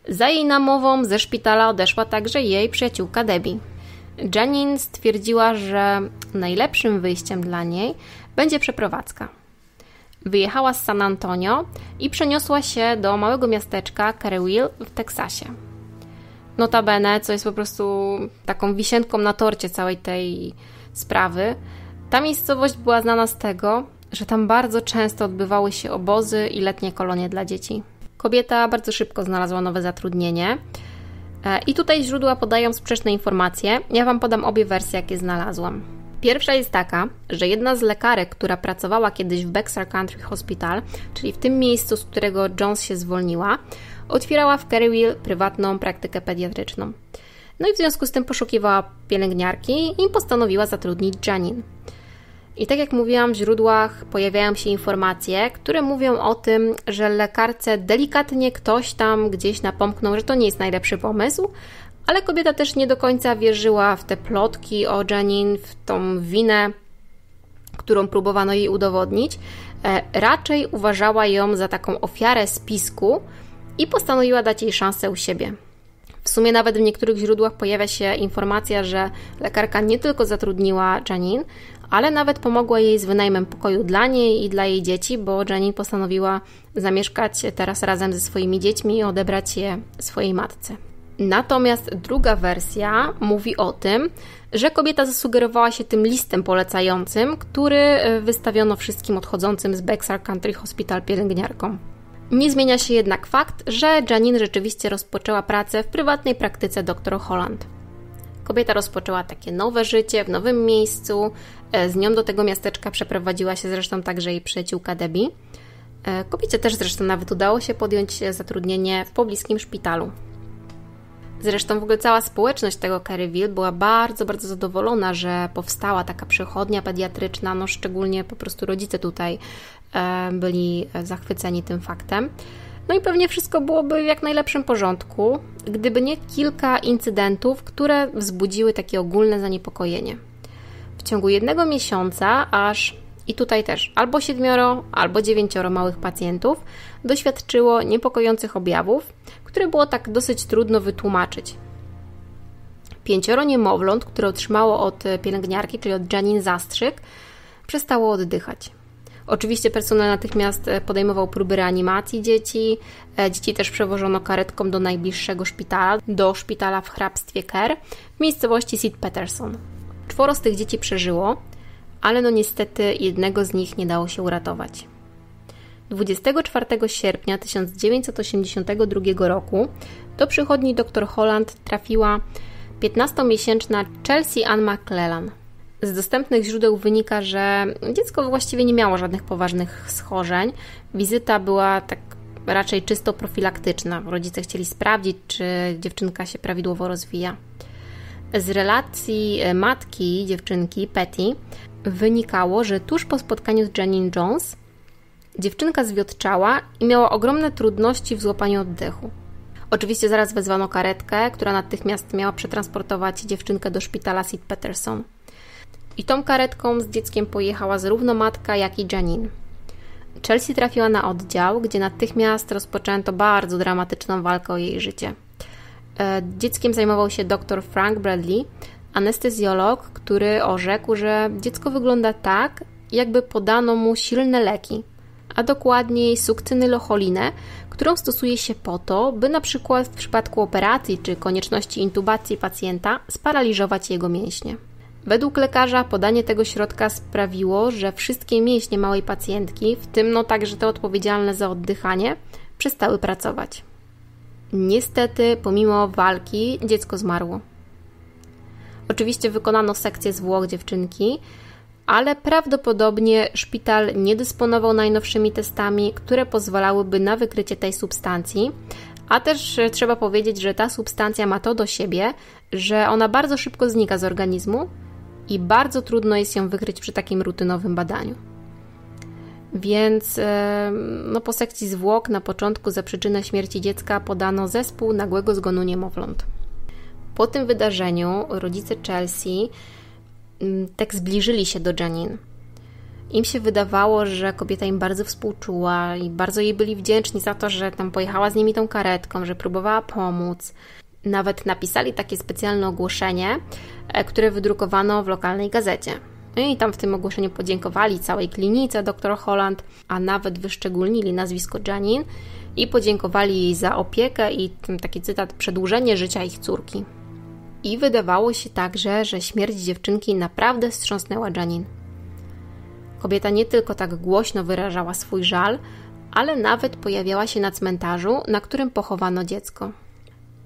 Speaker 1: Za jej namową ze szpitala odeszła także jej przyjaciółka Debbie. Janine stwierdziła, że najlepszym wyjściem dla niej będzie przeprowadzka. Wyjechała z San Antonio i przeniosła się do małego miasteczka Carewill w Teksasie. Notabene, co jest po prostu taką wisienką na torcie całej tej sprawy, ta miejscowość była znana z tego, że tam bardzo często odbywały się obozy i letnie kolonie dla dzieci. Kobieta bardzo szybko znalazła nowe zatrudnienie. E, I tutaj źródła podają sprzeczne informacje. Ja Wam podam obie wersje, jakie znalazłam. Pierwsza jest taka, że jedna z lekarek, która pracowała kiedyś w Bexar Country Hospital, czyli w tym miejscu, z którego Jones się zwolniła, otwierała w Kerryville prywatną praktykę pediatryczną. No i w związku z tym poszukiwała pielęgniarki i postanowiła zatrudnić Janine. I tak jak mówiłam, w źródłach pojawiają się informacje, które mówią o tym, że lekarce delikatnie ktoś tam gdzieś napomknął, że to nie jest najlepszy pomysł, ale kobieta też nie do końca wierzyła w te plotki o Janine, w tą winę, którą próbowano jej udowodnić. E, raczej uważała ją za taką ofiarę spisku i postanowiła dać jej szansę u siebie. W sumie nawet w niektórych źródłach pojawia się informacja, że lekarka nie tylko zatrudniła Janine, ale nawet pomogła jej z wynajmem pokoju dla niej i dla jej dzieci, bo Janine postanowiła zamieszkać teraz razem ze swoimi dziećmi i odebrać je swojej matce. Natomiast druga wersja mówi o tym, że kobieta zasugerowała się tym listem polecającym, który e, wystawiono wszystkim odchodzącym z Bexar Country Hospital pielęgniarkom. Nie zmienia się jednak fakt, że Janine rzeczywiście rozpoczęła pracę w prywatnej praktyce dr Holland. Kobieta rozpoczęła takie nowe życie w nowym miejscu. E, z nią do tego miasteczka przeprowadziła się zresztą także jej przyjaciółka Debbie. E, kobiecie też zresztą nawet udało się podjąć zatrudnienie w pobliskim szpitalu. Zresztą w ogóle cała społeczność tego Caryville była bardzo, bardzo zadowolona, że powstała taka przychodnia pediatryczna, no szczególnie po prostu rodzice tutaj e, byli zachwyceni tym faktem. No i pewnie wszystko byłoby w jak najlepszym porządku, gdyby nie kilka incydentów, które wzbudziły takie ogólne zaniepokojenie. W ciągu jednego miesiąca aż i tutaj też albo siedmioro, albo dziewięcioro małych pacjentów doświadczyło niepokojących objawów, które było tak dosyć trudno wytłumaczyć. Pięcioro niemowląt, które otrzymało od pielęgniarki, czyli od Janine zastrzyk, przestało oddychać. Oczywiście personel natychmiast e, podejmował próby reanimacji dzieci. E, dzieci też przewożono karetką do najbliższego szpitala, do szpitala w hrabstwie Kerr w miejscowości St. Peterson. Czworo z tych dzieci przeżyło, ale no niestety jednego z nich nie dało się uratować. 24 sierpnia 1982 roku do przychodni dr Holland trafiła 15-miesięczna Chelsea Ann McClellan. Z dostępnych źródeł wynika, że dziecko właściwie nie miało żadnych poważnych schorzeń. Wizyta była tak raczej czysto profilaktyczna. Rodzice chcieli sprawdzić, czy dziewczynka się prawidłowo rozwija. Z relacji matki dziewczynki, Petty, wynikało, że tuż po spotkaniu z Janine Jones dziewczynka zwiotczała i miała ogromne trudności w złapaniu oddechu. Oczywiście zaraz wezwano karetkę, która natychmiast miała przetransportować dziewczynkę do szpitala St. Peterson. I tą karetką z dzieckiem pojechała zarówno matka, jak i Janine. Chelsea trafiła na oddział, gdzie natychmiast rozpoczęto bardzo dramatyczną walkę o jej życie. E, dzieckiem zajmował się dr Frank Bradley, anestezjolog, który orzekł, że dziecko wygląda tak, jakby podano mu silne leki, a dokładniej sukcynylocholinę, którą stosuje się po to, by na przykład w przypadku operacji czy konieczności intubacji pacjenta sparaliżować jego mięśnie. Według lekarza podanie tego środka sprawiło, że wszystkie mięśnie małej pacjentki, w tym no także te odpowiedzialne za oddychanie, przestały pracować. Niestety, pomimo walki, dziecko zmarło. Oczywiście wykonano sekcję zwłok dziewczynki, ale prawdopodobnie szpital nie dysponował najnowszymi testami, które pozwalałyby na wykrycie tej substancji. A też trzeba powiedzieć, że ta substancja ma to do siebie, że ona bardzo szybko znika z organizmu i bardzo trudno jest ją wykryć przy takim rutynowym badaniu. Więc no, po sekcji zwłok na początku za przyczynę śmierci dziecka podano zespół nagłego zgonu niemowląt. Po tym wydarzeniu rodzice Chelsea mm, tak zbliżyli się do Janine. Im się wydawało, że kobieta im bardzo współczuła i bardzo jej byli wdzięczni za to, że tam pojechała z nimi tą karetką, że próbowała pomóc. Nawet napisali takie specjalne ogłoszenie, e, które wydrukowano w lokalnej gazecie. No i tam w tym ogłoszeniu podziękowali całej klinice dr Holland, a nawet wyszczególnili nazwisko Janine i podziękowali jej za opiekę i taki cytat przedłużenie życia ich córki. I wydawało się także, że śmierć dziewczynki naprawdę wstrząsnęła Janine. Kobieta nie tylko tak głośno wyrażała swój żal, ale nawet pojawiała się na cmentarzu, na którym pochowano dziecko.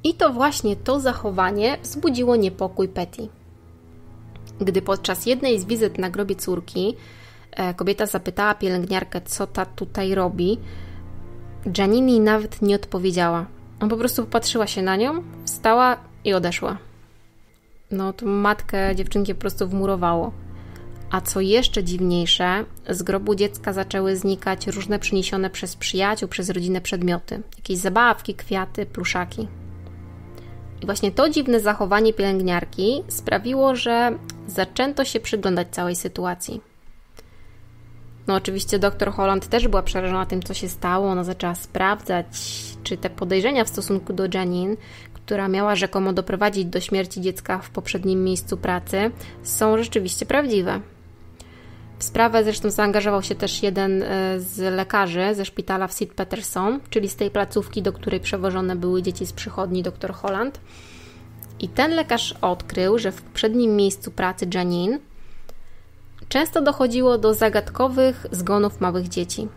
Speaker 1: I to właśnie to zachowanie wzbudziło niepokój Petty. Gdy podczas jednej z wizyt na grobie córki e, kobieta zapytała pielęgniarkę, co ta tutaj robi, Janini nawet nie odpowiedziała. On po prostu popatrzyła się na nią, wstała i odeszła. No, to matkę dziewczynki po prostu wmurowało. A co jeszcze dziwniejsze, z grobu dziecka zaczęły znikać różne przyniesione przez przyjaciół, przez rodzinę przedmioty. Jakieś zabawki, kwiaty, pluszaki. I właśnie to dziwne zachowanie pielęgniarki sprawiło, że zaczęto się przyglądać całej sytuacji. No, oczywiście doktor Holland też była przerażona tym, co się stało. Ona zaczęła sprawdzać, czy te podejrzenia w stosunku do Janine, która miała rzekomo doprowadzić do śmierci dziecka w poprzednim miejscu pracy, są rzeczywiście prawdziwe. W sprawę zresztą zaangażował się też jeden e, z lekarzy ze szpitala w St. Peterson, czyli z tej placówki, do której przewożone były dzieci z przychodni dr Holland. I ten lekarz odkrył, że w poprzednim miejscu pracy Janine często dochodziło do zagadkowych zgonów małych dzieci.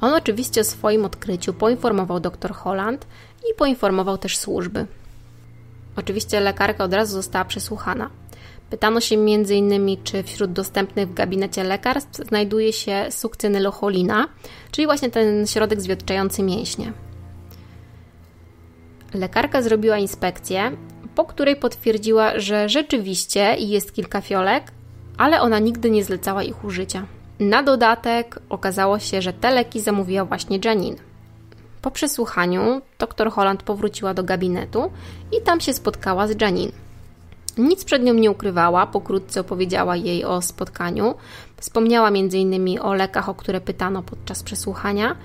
Speaker 1: On oczywiście o swoim odkryciu poinformował dr Holland i poinformował też służby. Oczywiście lekarka od razu została przesłuchana. Pytano się m.in., czy wśród dostępnych w gabinecie lekarstw znajduje się sukcynylocholina, czyli właśnie ten środek zwiotczający mięśnie. Lekarka zrobiła inspekcję, po której potwierdziła, że rzeczywiście jest kilka fiolek, ale ona nigdy nie zlecała ich użycia. Na dodatek okazało się, że te leki zamówiła właśnie Janine. Po przesłuchaniu dr Holland powróciła do gabinetu i tam się spotkała z Janine. Nic przed nią nie ukrywała, pokrótce opowiedziała jej o spotkaniu. Wspomniała m.in. o lekach, o które pytano podczas przesłuchania,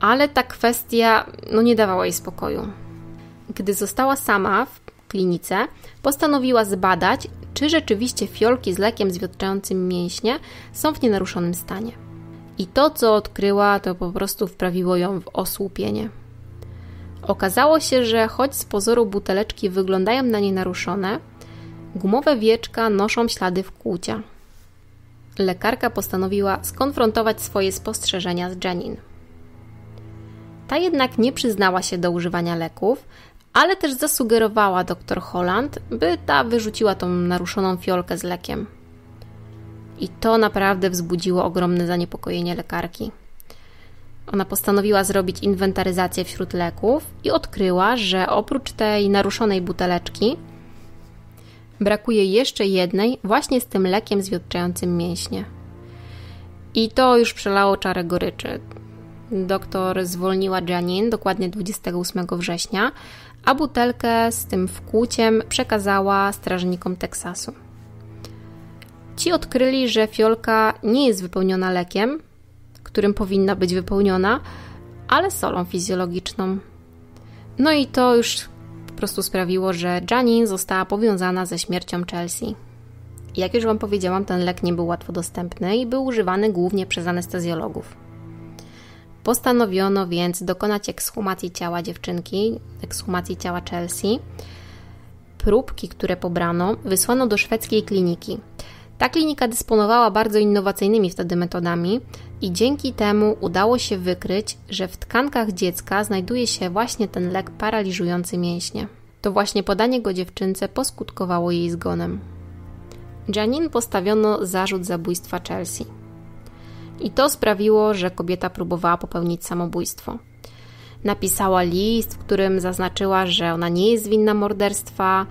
Speaker 1: ale ta kwestia no, nie dawała jej spokoju. Gdy została sama w klinice, postanowiła zbadać, czy rzeczywiście fiolki z lekiem zwiotczającym mięśnie są w nienaruszonym stanie. I to, co odkryła, to po prostu wprawiło ją w osłupienie. Okazało się, że choć z pozoru buteleczki wyglądają na nienaruszone, gumowe wieczka noszą ślady wkłucia. Lekarka postanowiła skonfrontować swoje spostrzeżenia z Janine. Ta jednak nie przyznała się do używania leków, ale też zasugerowała dr Holland, by ta wyrzuciła tą naruszoną fiolkę z lekiem. I to naprawdę wzbudziło ogromne zaniepokojenie lekarki. Ona postanowiła zrobić inwentaryzację wśród leków i odkryła, że oprócz tej naruszonej buteleczki brakuje jeszcze jednej właśnie z tym lekiem zwiotczającym mięśnie. I to już przelało czarę goryczy. Doktor zwolniła Janine dokładnie 28 września, a butelkę z tym wkłuciem przekazała strażnikom Teksasu. Ci odkryli, że fiolka nie jest wypełniona lekiem, którym powinna być wypełniona, ale solą fizjologiczną. No i to już po prostu sprawiło, że Janine została powiązana ze śmiercią Chelsea. Jak już Wam powiedziałam, ten lek nie był łatwo dostępny i był używany głównie przez anestezjologów. Postanowiono więc dokonać ekshumacji ciała dziewczynki, ekshumacji ciała Chelsea. Próbki, które pobrano, wysłano do szwedzkiej kliniki. Ta klinika dysponowała bardzo innowacyjnymi wtedy metodami i dzięki temu udało się wykryć, że w tkankach dziecka znajduje się właśnie ten lek paraliżujący mięśnie. To właśnie podanie go dziewczynce poskutkowało jej zgonem. Janine postawiono zarzut zabójstwa Chelsea. I to sprawiło, że kobieta próbowała popełnić samobójstwo. Napisała list, w którym zaznaczyła, że ona nie jest winna morderstwa,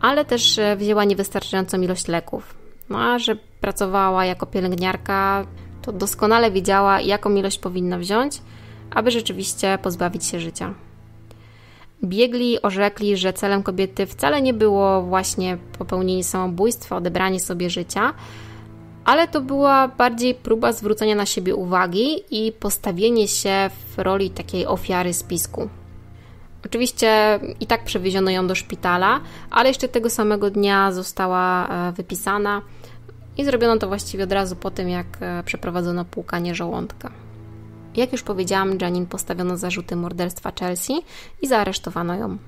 Speaker 1: ale też e, wzięła niewystarczającą ilość leków. No a że pracowała jako pielęgniarka, to doskonale wiedziała, jaką ilość powinna wziąć, aby rzeczywiście pozbawić się życia. Biegli orzekli, że celem kobiety wcale nie było właśnie popełnienie samobójstwa, odebranie sobie życia, ale to była bardziej próba zwrócenia na siebie uwagi i postawienie się w roli takiej ofiary spisku. Oczywiście i tak przewieziono ją do szpitala, ale jeszcze tego samego dnia została e, wypisana i zrobiono to właściwie od razu po tym, jak e, przeprowadzono płukanie żołądka. Jak już powiedziałam, Janin postawiono zarzuty morderstwa Chelsea i zaaresztowano ją.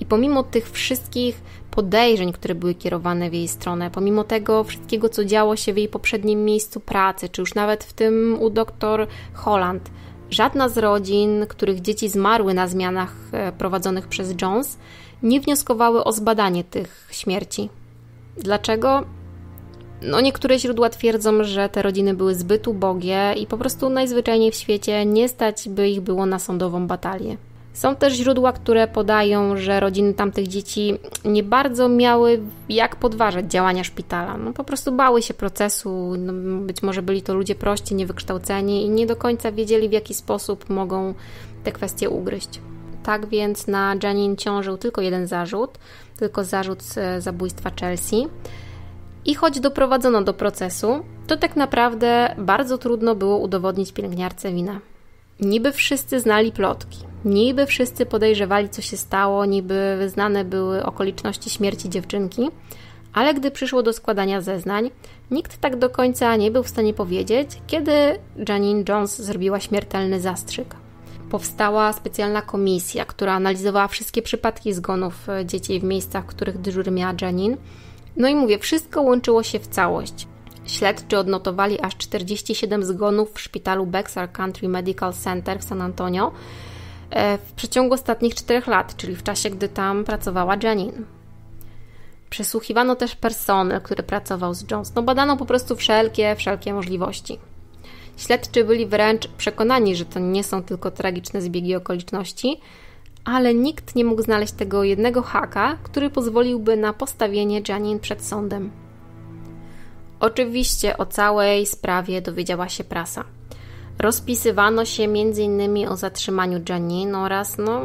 Speaker 1: I pomimo tych wszystkich podejrzeń, które były kierowane w jej stronę, pomimo tego wszystkiego, co działo się w jej poprzednim miejscu pracy, czy już nawet w tym u doktor Holland, żadna z rodzin, których dzieci zmarły na zmianach e, prowadzonych przez Jones, nie wnioskowały o zbadanie tych śmierci. Dlaczego? No, niektóre źródła twierdzą, że te rodziny były zbyt ubogie i po prostu najzwyczajniej w świecie nie stać by ich było na sądową batalię. Są też źródła, które podają, że rodziny tamtych dzieci nie bardzo miały jak podważać działania szpitala. No, po prostu bały się procesu, no, być może byli to ludzie prości, niewykształceni i nie do końca wiedzieli, w jaki sposób mogą te kwestie ugryźć. Tak więc na Janine ciążył tylko jeden zarzut, tylko zarzut zabójstwa Chelsea. I choć doprowadzono do procesu, to tak naprawdę bardzo trudno było udowodnić pielęgniarce wina. Niby wszyscy znali plotki, niby wszyscy podejrzewali, co się stało, niby znane były okoliczności śmierci dziewczynki, ale gdy przyszło do składania zeznań, nikt tak do końca nie był w stanie powiedzieć, kiedy Janine Jones zrobiła śmiertelny zastrzyk. Powstała specjalna komisja, która analizowała wszystkie przypadki zgonów e, dzieci w miejscach, w których dyżury miała Janine. No i mówię, wszystko łączyło się w całość. Śledczy odnotowali aż 47 zgonów w szpitalu Bexar Country Medical Center w San Antonio w przeciągu ostatnich 4 lat, czyli w czasie, gdy tam pracowała Janine. Przesłuchiwano też personel, który pracował z Jones. No badano po prostu wszelkie, wszelkie możliwości. Śledczy byli wręcz przekonani, że to nie są tylko tragiczne zbiegi okoliczności, ale nikt nie mógł znaleźć tego jednego haka, który pozwoliłby na postawienie Janine przed sądem. Oczywiście o całej sprawie dowiedziała się prasa. Rozpisywano się m.in. o zatrzymaniu Janine oraz, no,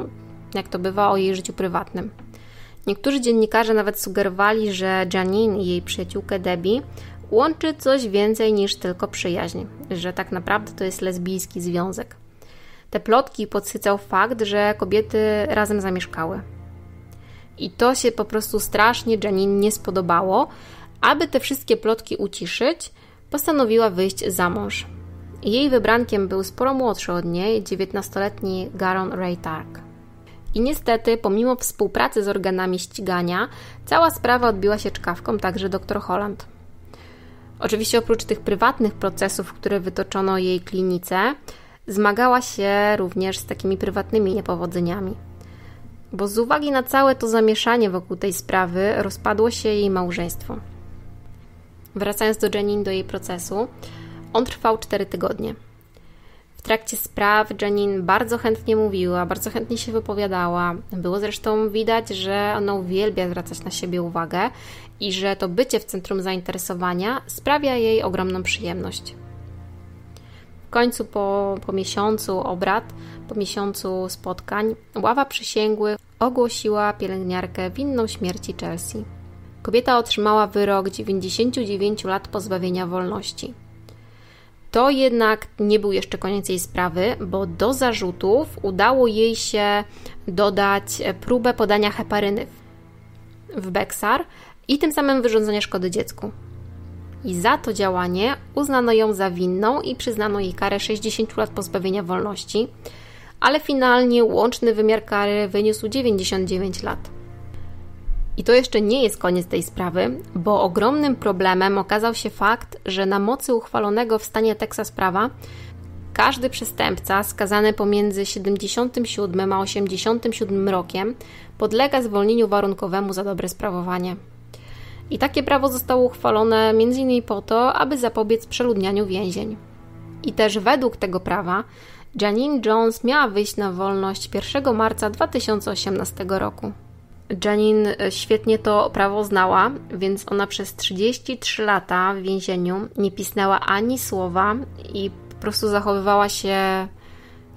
Speaker 1: jak to bywa, o jej życiu prywatnym. Niektórzy dziennikarze nawet sugerowali, że Janine i jej przyjaciółkę Debbie łączy coś więcej niż tylko przyjaźń, że tak naprawdę to jest lesbijski związek. Te plotki podsycał fakt, że kobiety razem zamieszkały. I to się po prostu strasznie Janine nie spodobało, aby te wszystkie plotki uciszyć, postanowiła wyjść za mąż. Jej wybrankiem był sporo młodszy od niej, 19-letni Garon Ray Tark. I niestety, pomimo współpracy z organami ścigania, cała sprawa odbiła się czkawką także dr Holland. Oczywiście oprócz tych prywatnych procesów, które wytoczono jej klinice, zmagała się również z takimi prywatnymi niepowodzeniami. Bo z uwagi na całe to zamieszanie wokół tej sprawy rozpadło się jej małżeństwo. Wracając do Janine, do jej procesu, on trwał 4 tygodnie. W trakcie spraw Janine bardzo chętnie mówiła, bardzo chętnie się wypowiadała. Było zresztą widać, że ona uwielbia zwracać na siebie uwagę i że to bycie w centrum zainteresowania sprawia jej ogromną przyjemność. W końcu po, po miesiącu obrad, po miesiącu spotkań, ława przysięgłych ogłosiła pielęgniarkę winną śmierci Chelsea. Kobieta otrzymała wyrok 99 lat pozbawienia wolności. To jednak nie był jeszcze koniec jej sprawy, bo do zarzutów udało jej się dodać próbę podania heparyny w Bexar i tym samym wyrządzenie szkody dziecku. I za to działanie uznano ją za winną i przyznano jej karę 60 lat pozbawienia wolności, ale finalnie łączny wymiar kary wyniósł 99 lat. I to jeszcze nie jest koniec tej sprawy, bo ogromnym problemem okazał się fakt, że na mocy uchwalonego w stanie Teksas prawa każdy przestępca skazany pomiędzy 77 a 87 rokiem podlega zwolnieniu warunkowemu za dobre sprawowanie. I takie prawo zostało uchwalone m.in. po to, aby zapobiec przeludnianiu więzień. I też według tego prawa Janine Jones miała wyjść na wolność 1 marca 2018 roku. Janine e, świetnie to prawo znała, więc ona przez 33 lata w więzieniu nie pisnęła ani słowa i po prostu zachowywała się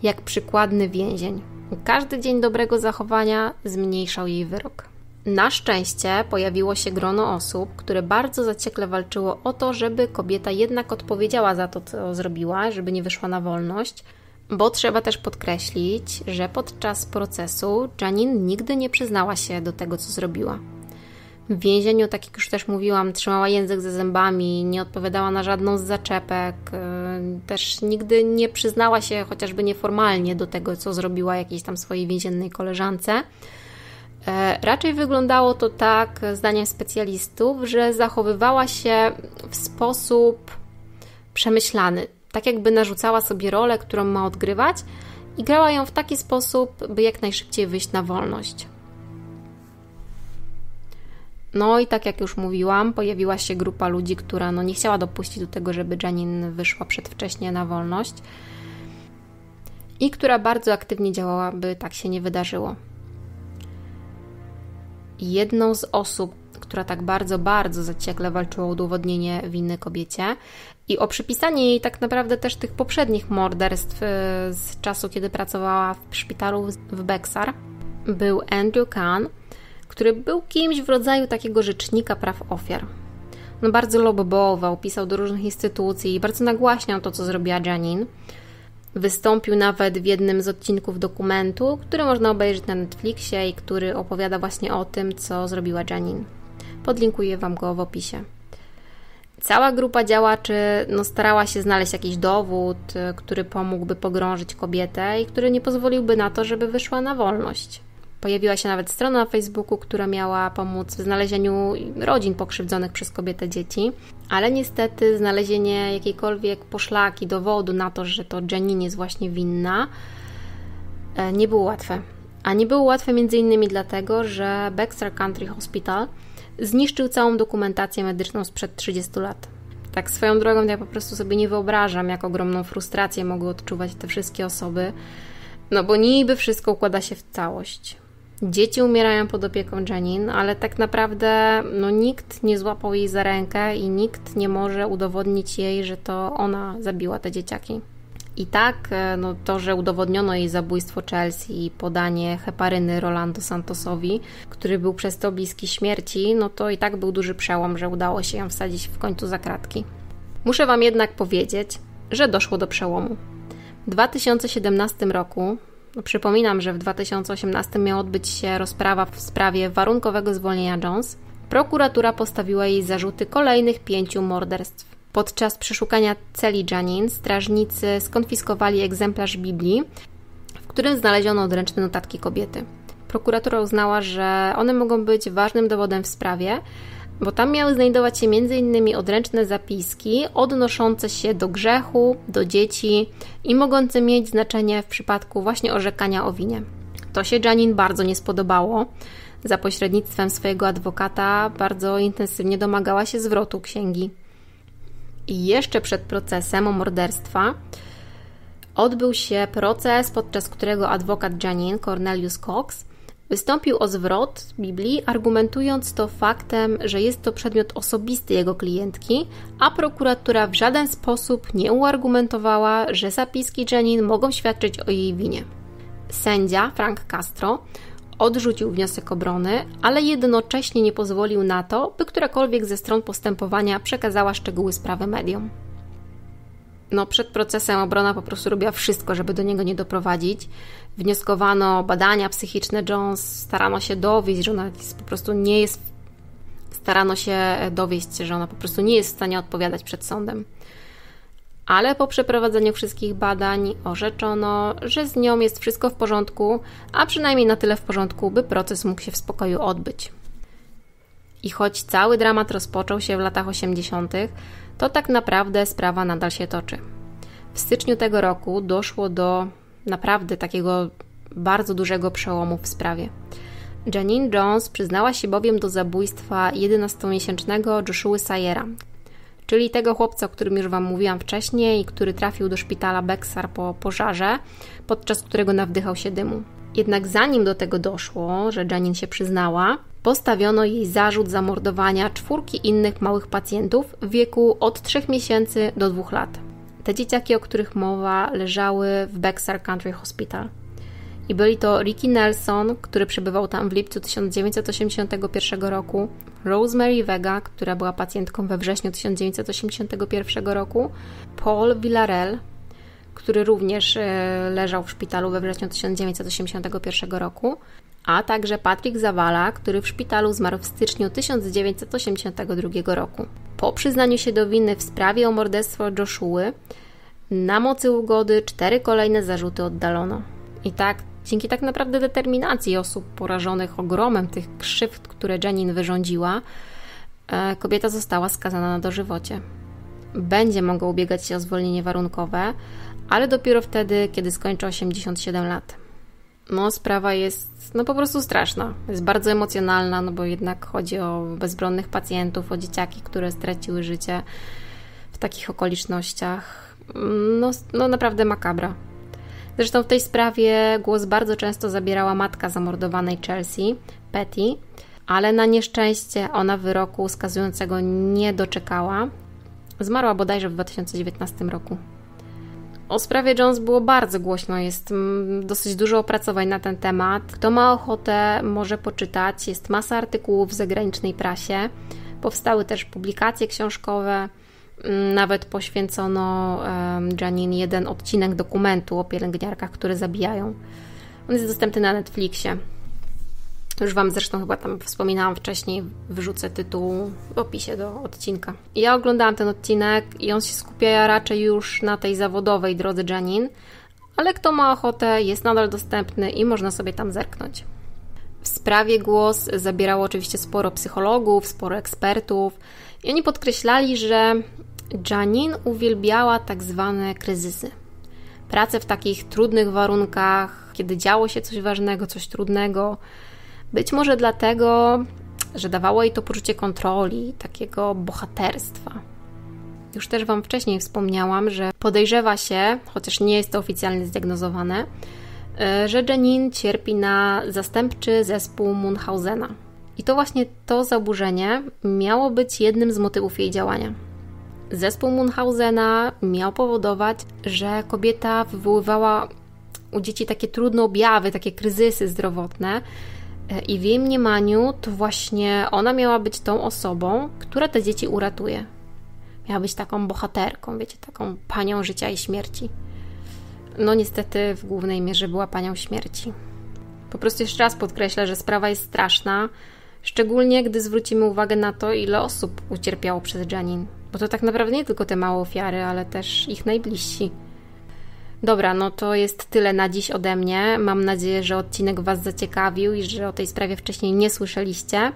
Speaker 1: jak przykładny więzień. Każdy dzień dobrego zachowania zmniejszał jej wyrok. Na szczęście pojawiło się grono osób, które bardzo zaciekle walczyło o to, żeby kobieta jednak odpowiedziała za to, co zrobiła, żeby nie wyszła na wolność. Bo trzeba też podkreślić, że podczas procesu Janine nigdy nie przyznała się do tego, co zrobiła. W więzieniu, tak jak już też mówiłam, trzymała język ze zębami, nie odpowiadała na żadną z zaczepek, y, też nigdy nie przyznała się, chociażby nieformalnie, do tego, co zrobiła jakiejś tam swojej więziennej koleżance. E, raczej wyglądało to tak, zdaniem specjalistów, że zachowywała się w sposób przemyślany, tak jakby narzucała sobie rolę, którą ma odgrywać i grała ją w taki sposób, by jak najszybciej wyjść na wolność. No i tak jak już mówiłam, pojawiła się grupa ludzi, która no nie chciała dopuścić do tego, żeby Janine wyszła przedwcześnie na wolność i która bardzo aktywnie działała, by tak się nie wydarzyło. Jedną z osób, która tak bardzo, bardzo zaciekle walczyła o udowodnienie winy kobiecie i o przypisanie jej tak naprawdę też tych poprzednich morderstw y, z czasu, kiedy pracowała w szpitalu w Bexar, był Andrew Kahn, który był kimś w rodzaju takiego rzecznika praw ofiar. No bardzo lobbował, pisał do różnych instytucji i bardzo nagłaśniał to, co zrobiła Janine. Wystąpił nawet w jednym z odcinków dokumentu, który można obejrzeć na Netflixie i który opowiada właśnie o tym, co zrobiła Janine. Podlinkuję Wam go w opisie. Cała grupa działaczy no, starała się znaleźć jakiś dowód, który pomógłby pogrążyć kobietę i który nie pozwoliłby na to, żeby wyszła na wolność. Pojawiła się nawet strona na Facebooku, która miała pomóc w znalezieniu rodzin pokrzywdzonych przez kobietę dzieci, ale niestety znalezienie jakiejkolwiek poszlaki, dowodu na to, że to Janine jest właśnie winna, e, nie było łatwe. A nie było łatwe między innymi dlatego, że Baxter Country Hospital zniszczył całą dokumentację medyczną sprzed 30 lat. Tak swoją drogą ja po prostu sobie nie wyobrażam, jak ogromną frustrację mogły odczuwać te wszystkie osoby, no bo niby wszystko układa się w całość. Dzieci umierają pod opieką Janine, ale tak naprawdę no, nikt nie złapał jej za rękę i nikt nie może udowodnić jej, że to ona zabiła te dzieciaki. I tak, e, no, to, że udowodniono jej zabójstwo Chelsea i podanie heparyny Rolando Santosowi, który był przez to bliski śmierci, no to i tak był duży przełom, że udało się ją wsadzić w końcu za kratki. Muszę Wam jednak powiedzieć, że doszło do przełomu. W 2017 roku no, przypominam, że w 2018 miała odbyć się rozprawa w sprawie warunkowego zwolnienia Jones. Prokuratura postawiła jej zarzuty kolejnych pięciu morderstw. Podczas przeszukania celi Janine strażnicy skonfiskowali egzemplarz Biblii, w którym znaleziono odręczne notatki kobiety. Prokuratura uznała, że one mogą być ważnym dowodem w sprawie, bo tam miały znajdować się m.in. odręczne zapiski odnoszące się do grzechu, do dzieci i mogące mieć znaczenie w przypadku właśnie orzekania o winie. To się Janin bardzo nie spodobało. Za pośrednictwem swojego adwokata bardzo intensywnie domagała się zwrotu księgi. I jeszcze przed procesem o morderstwa odbył się proces, podczas którego adwokat Janine Cornelius Cox Wystąpił o zwrot Biblii, argumentując to faktem, że jest to przedmiot osobisty jego klientki, a prokuratura w żaden sposób nie uargumentowała, że zapiski Jenin mogą świadczyć o jej winie. Sędzia Frank Castro odrzucił wniosek obrony, ale jednocześnie nie pozwolił na to, by którakolwiek ze stron postępowania przekazała szczegóły sprawy mediom no, przed procesem obrona po prostu robiła wszystko, żeby do niego nie doprowadzić. Wnioskowano badania psychiczne Jones, starano się dowieść, że ona po prostu nie jest Starano się dowieść, że ona po prostu nie jest w stanie odpowiadać przed sądem. Ale po przeprowadzeniu wszystkich badań orzeczono, że z nią jest wszystko w porządku, a przynajmniej na tyle w porządku, by proces mógł się w spokoju odbyć. I choć cały dramat rozpoczął się w latach 80., to tak naprawdę sprawa nadal się toczy. W styczniu tego roku doszło do naprawdę takiego bardzo dużego przełomu w sprawie. Janine Jones przyznała się bowiem do zabójstwa 11-miesięcznego Joshua Sayera, czyli tego chłopca, o którym już Wam mówiłam wcześniej, który trafił do szpitala Bexar po pożarze, podczas którego nawdychał się dymu. Jednak zanim do tego doszło, że Janine się przyznała, postawiono jej zarzut zamordowania czwórki innych małych pacjentów w wieku od 3 miesięcy do 2 lat. Te dzieciaki, o których mowa, leżały w Bexar Country Hospital. I byli to Ricky Nelson, który przebywał tam w lipcu 1981 roku, Rosemary Vega, która była pacjentką we wrześniu 1981 roku, Paul Villarel, który również e, leżał w szpitalu we wrześniu 1981 roku, a także Patrick Zawala, który w szpitalu zmarł w styczniu 1982 roku. Po przyznaniu się do winy w sprawie o morderstwo Joshua, na mocy ugody cztery kolejne zarzuty oddalono. I tak, dzięki tak naprawdę determinacji osób porażonych ogromem tych krzywd, które Jenin wyrządziła, e, kobieta została skazana na dożywocie. Będzie mogła ubiegać się o zwolnienie warunkowe, ale dopiero wtedy, kiedy skończy 87 lat. No, sprawa jest no po prostu straszna. Jest bardzo emocjonalna, no bo jednak chodzi o bezbronnych pacjentów, o dzieciaki, które straciły życie w takich okolicznościach. No, no naprawdę makabra. Zresztą w tej sprawie głos bardzo często zabierała matka zamordowanej Chelsea, Betty, ale na nieszczęście ona wyroku skazującego nie doczekała. Zmarła bodajże w 2019 roku. O sprawie Jones było bardzo głośno, jest mm, dosyć dużo opracowań na ten temat. Kto ma ochotę, może poczytać. Jest masa artykułów w zagranicznej prasie. Powstały też publikacje książkowe. Nawet poświęcono Janine jeden odcinek dokumentu o pielęgniarkach, które zabijają. On jest dostępny na Netflixie. Już Wam zresztą chyba tam wspominałam wcześniej, wrzucę tytuł w opisie do odcinka. Ja oglądałam ten odcinek i on się skupia raczej już na tej zawodowej drodze Janine, ale kto ma ochotę, jest nadal dostępny i można sobie tam zerknąć. W sprawie głos zabierało oczywiście sporo psychologów, sporo ekspertów i oni podkreślali, że Janine uwielbiała tak zwane kryzysy. Pracę w takich trudnych warunkach, kiedy działo się coś ważnego, coś trudnego, być może dlatego, że dawało jej to poczucie kontroli, takiego bohaterstwa. Już też Wam wcześniej wspomniałam, że podejrzewa się, chociaż nie jest to oficjalnie zdiagnozowane, e, że Janine cierpi na zastępczy zespół Munchausena. I to właśnie to zaburzenie miało być jednym z motywów jej działania. Zespół Munchausena miał powodować, że kobieta wywoływała u dzieci takie trudne objawy, takie kryzysy zdrowotne, E, I w jej mniemaniu to właśnie ona miała być tą osobą, która te dzieci uratuje. Miała być taką bohaterką, wiecie, taką panią życia i śmierci. No niestety w głównej mierze była panią śmierci. Po prostu jeszcze raz podkreślę, że sprawa jest straszna, szczególnie gdy zwrócimy uwagę na to, ile osób ucierpiało przez Janin. Bo to tak naprawdę nie tylko te małe ofiary, ale też ich najbliżsi. Dobra, no to jest tyle na dziś ode mnie. Mam nadzieję, że odcinek Was zaciekawił i że o tej sprawie wcześniej nie słyszeliście.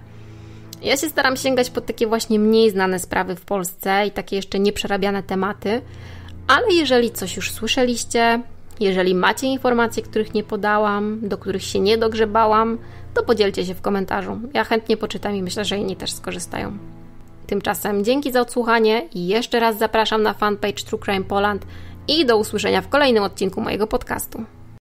Speaker 1: Ja się staram sięgać po takie właśnie mniej znane sprawy w Polsce i takie jeszcze nieprzerabiane tematy, ale jeżeli coś już słyszeliście, jeżeli macie informacje, których nie podałam, do których się nie dogrzebałam, to podzielcie się w komentarzu. Ja chętnie poczytam i myślę, że inni też skorzystają. Tymczasem dzięki za odsłuchanie i jeszcze raz zapraszam na fanpage True Crime Poland i do usłyszenia w kolejnym odcinku mojego podcastu.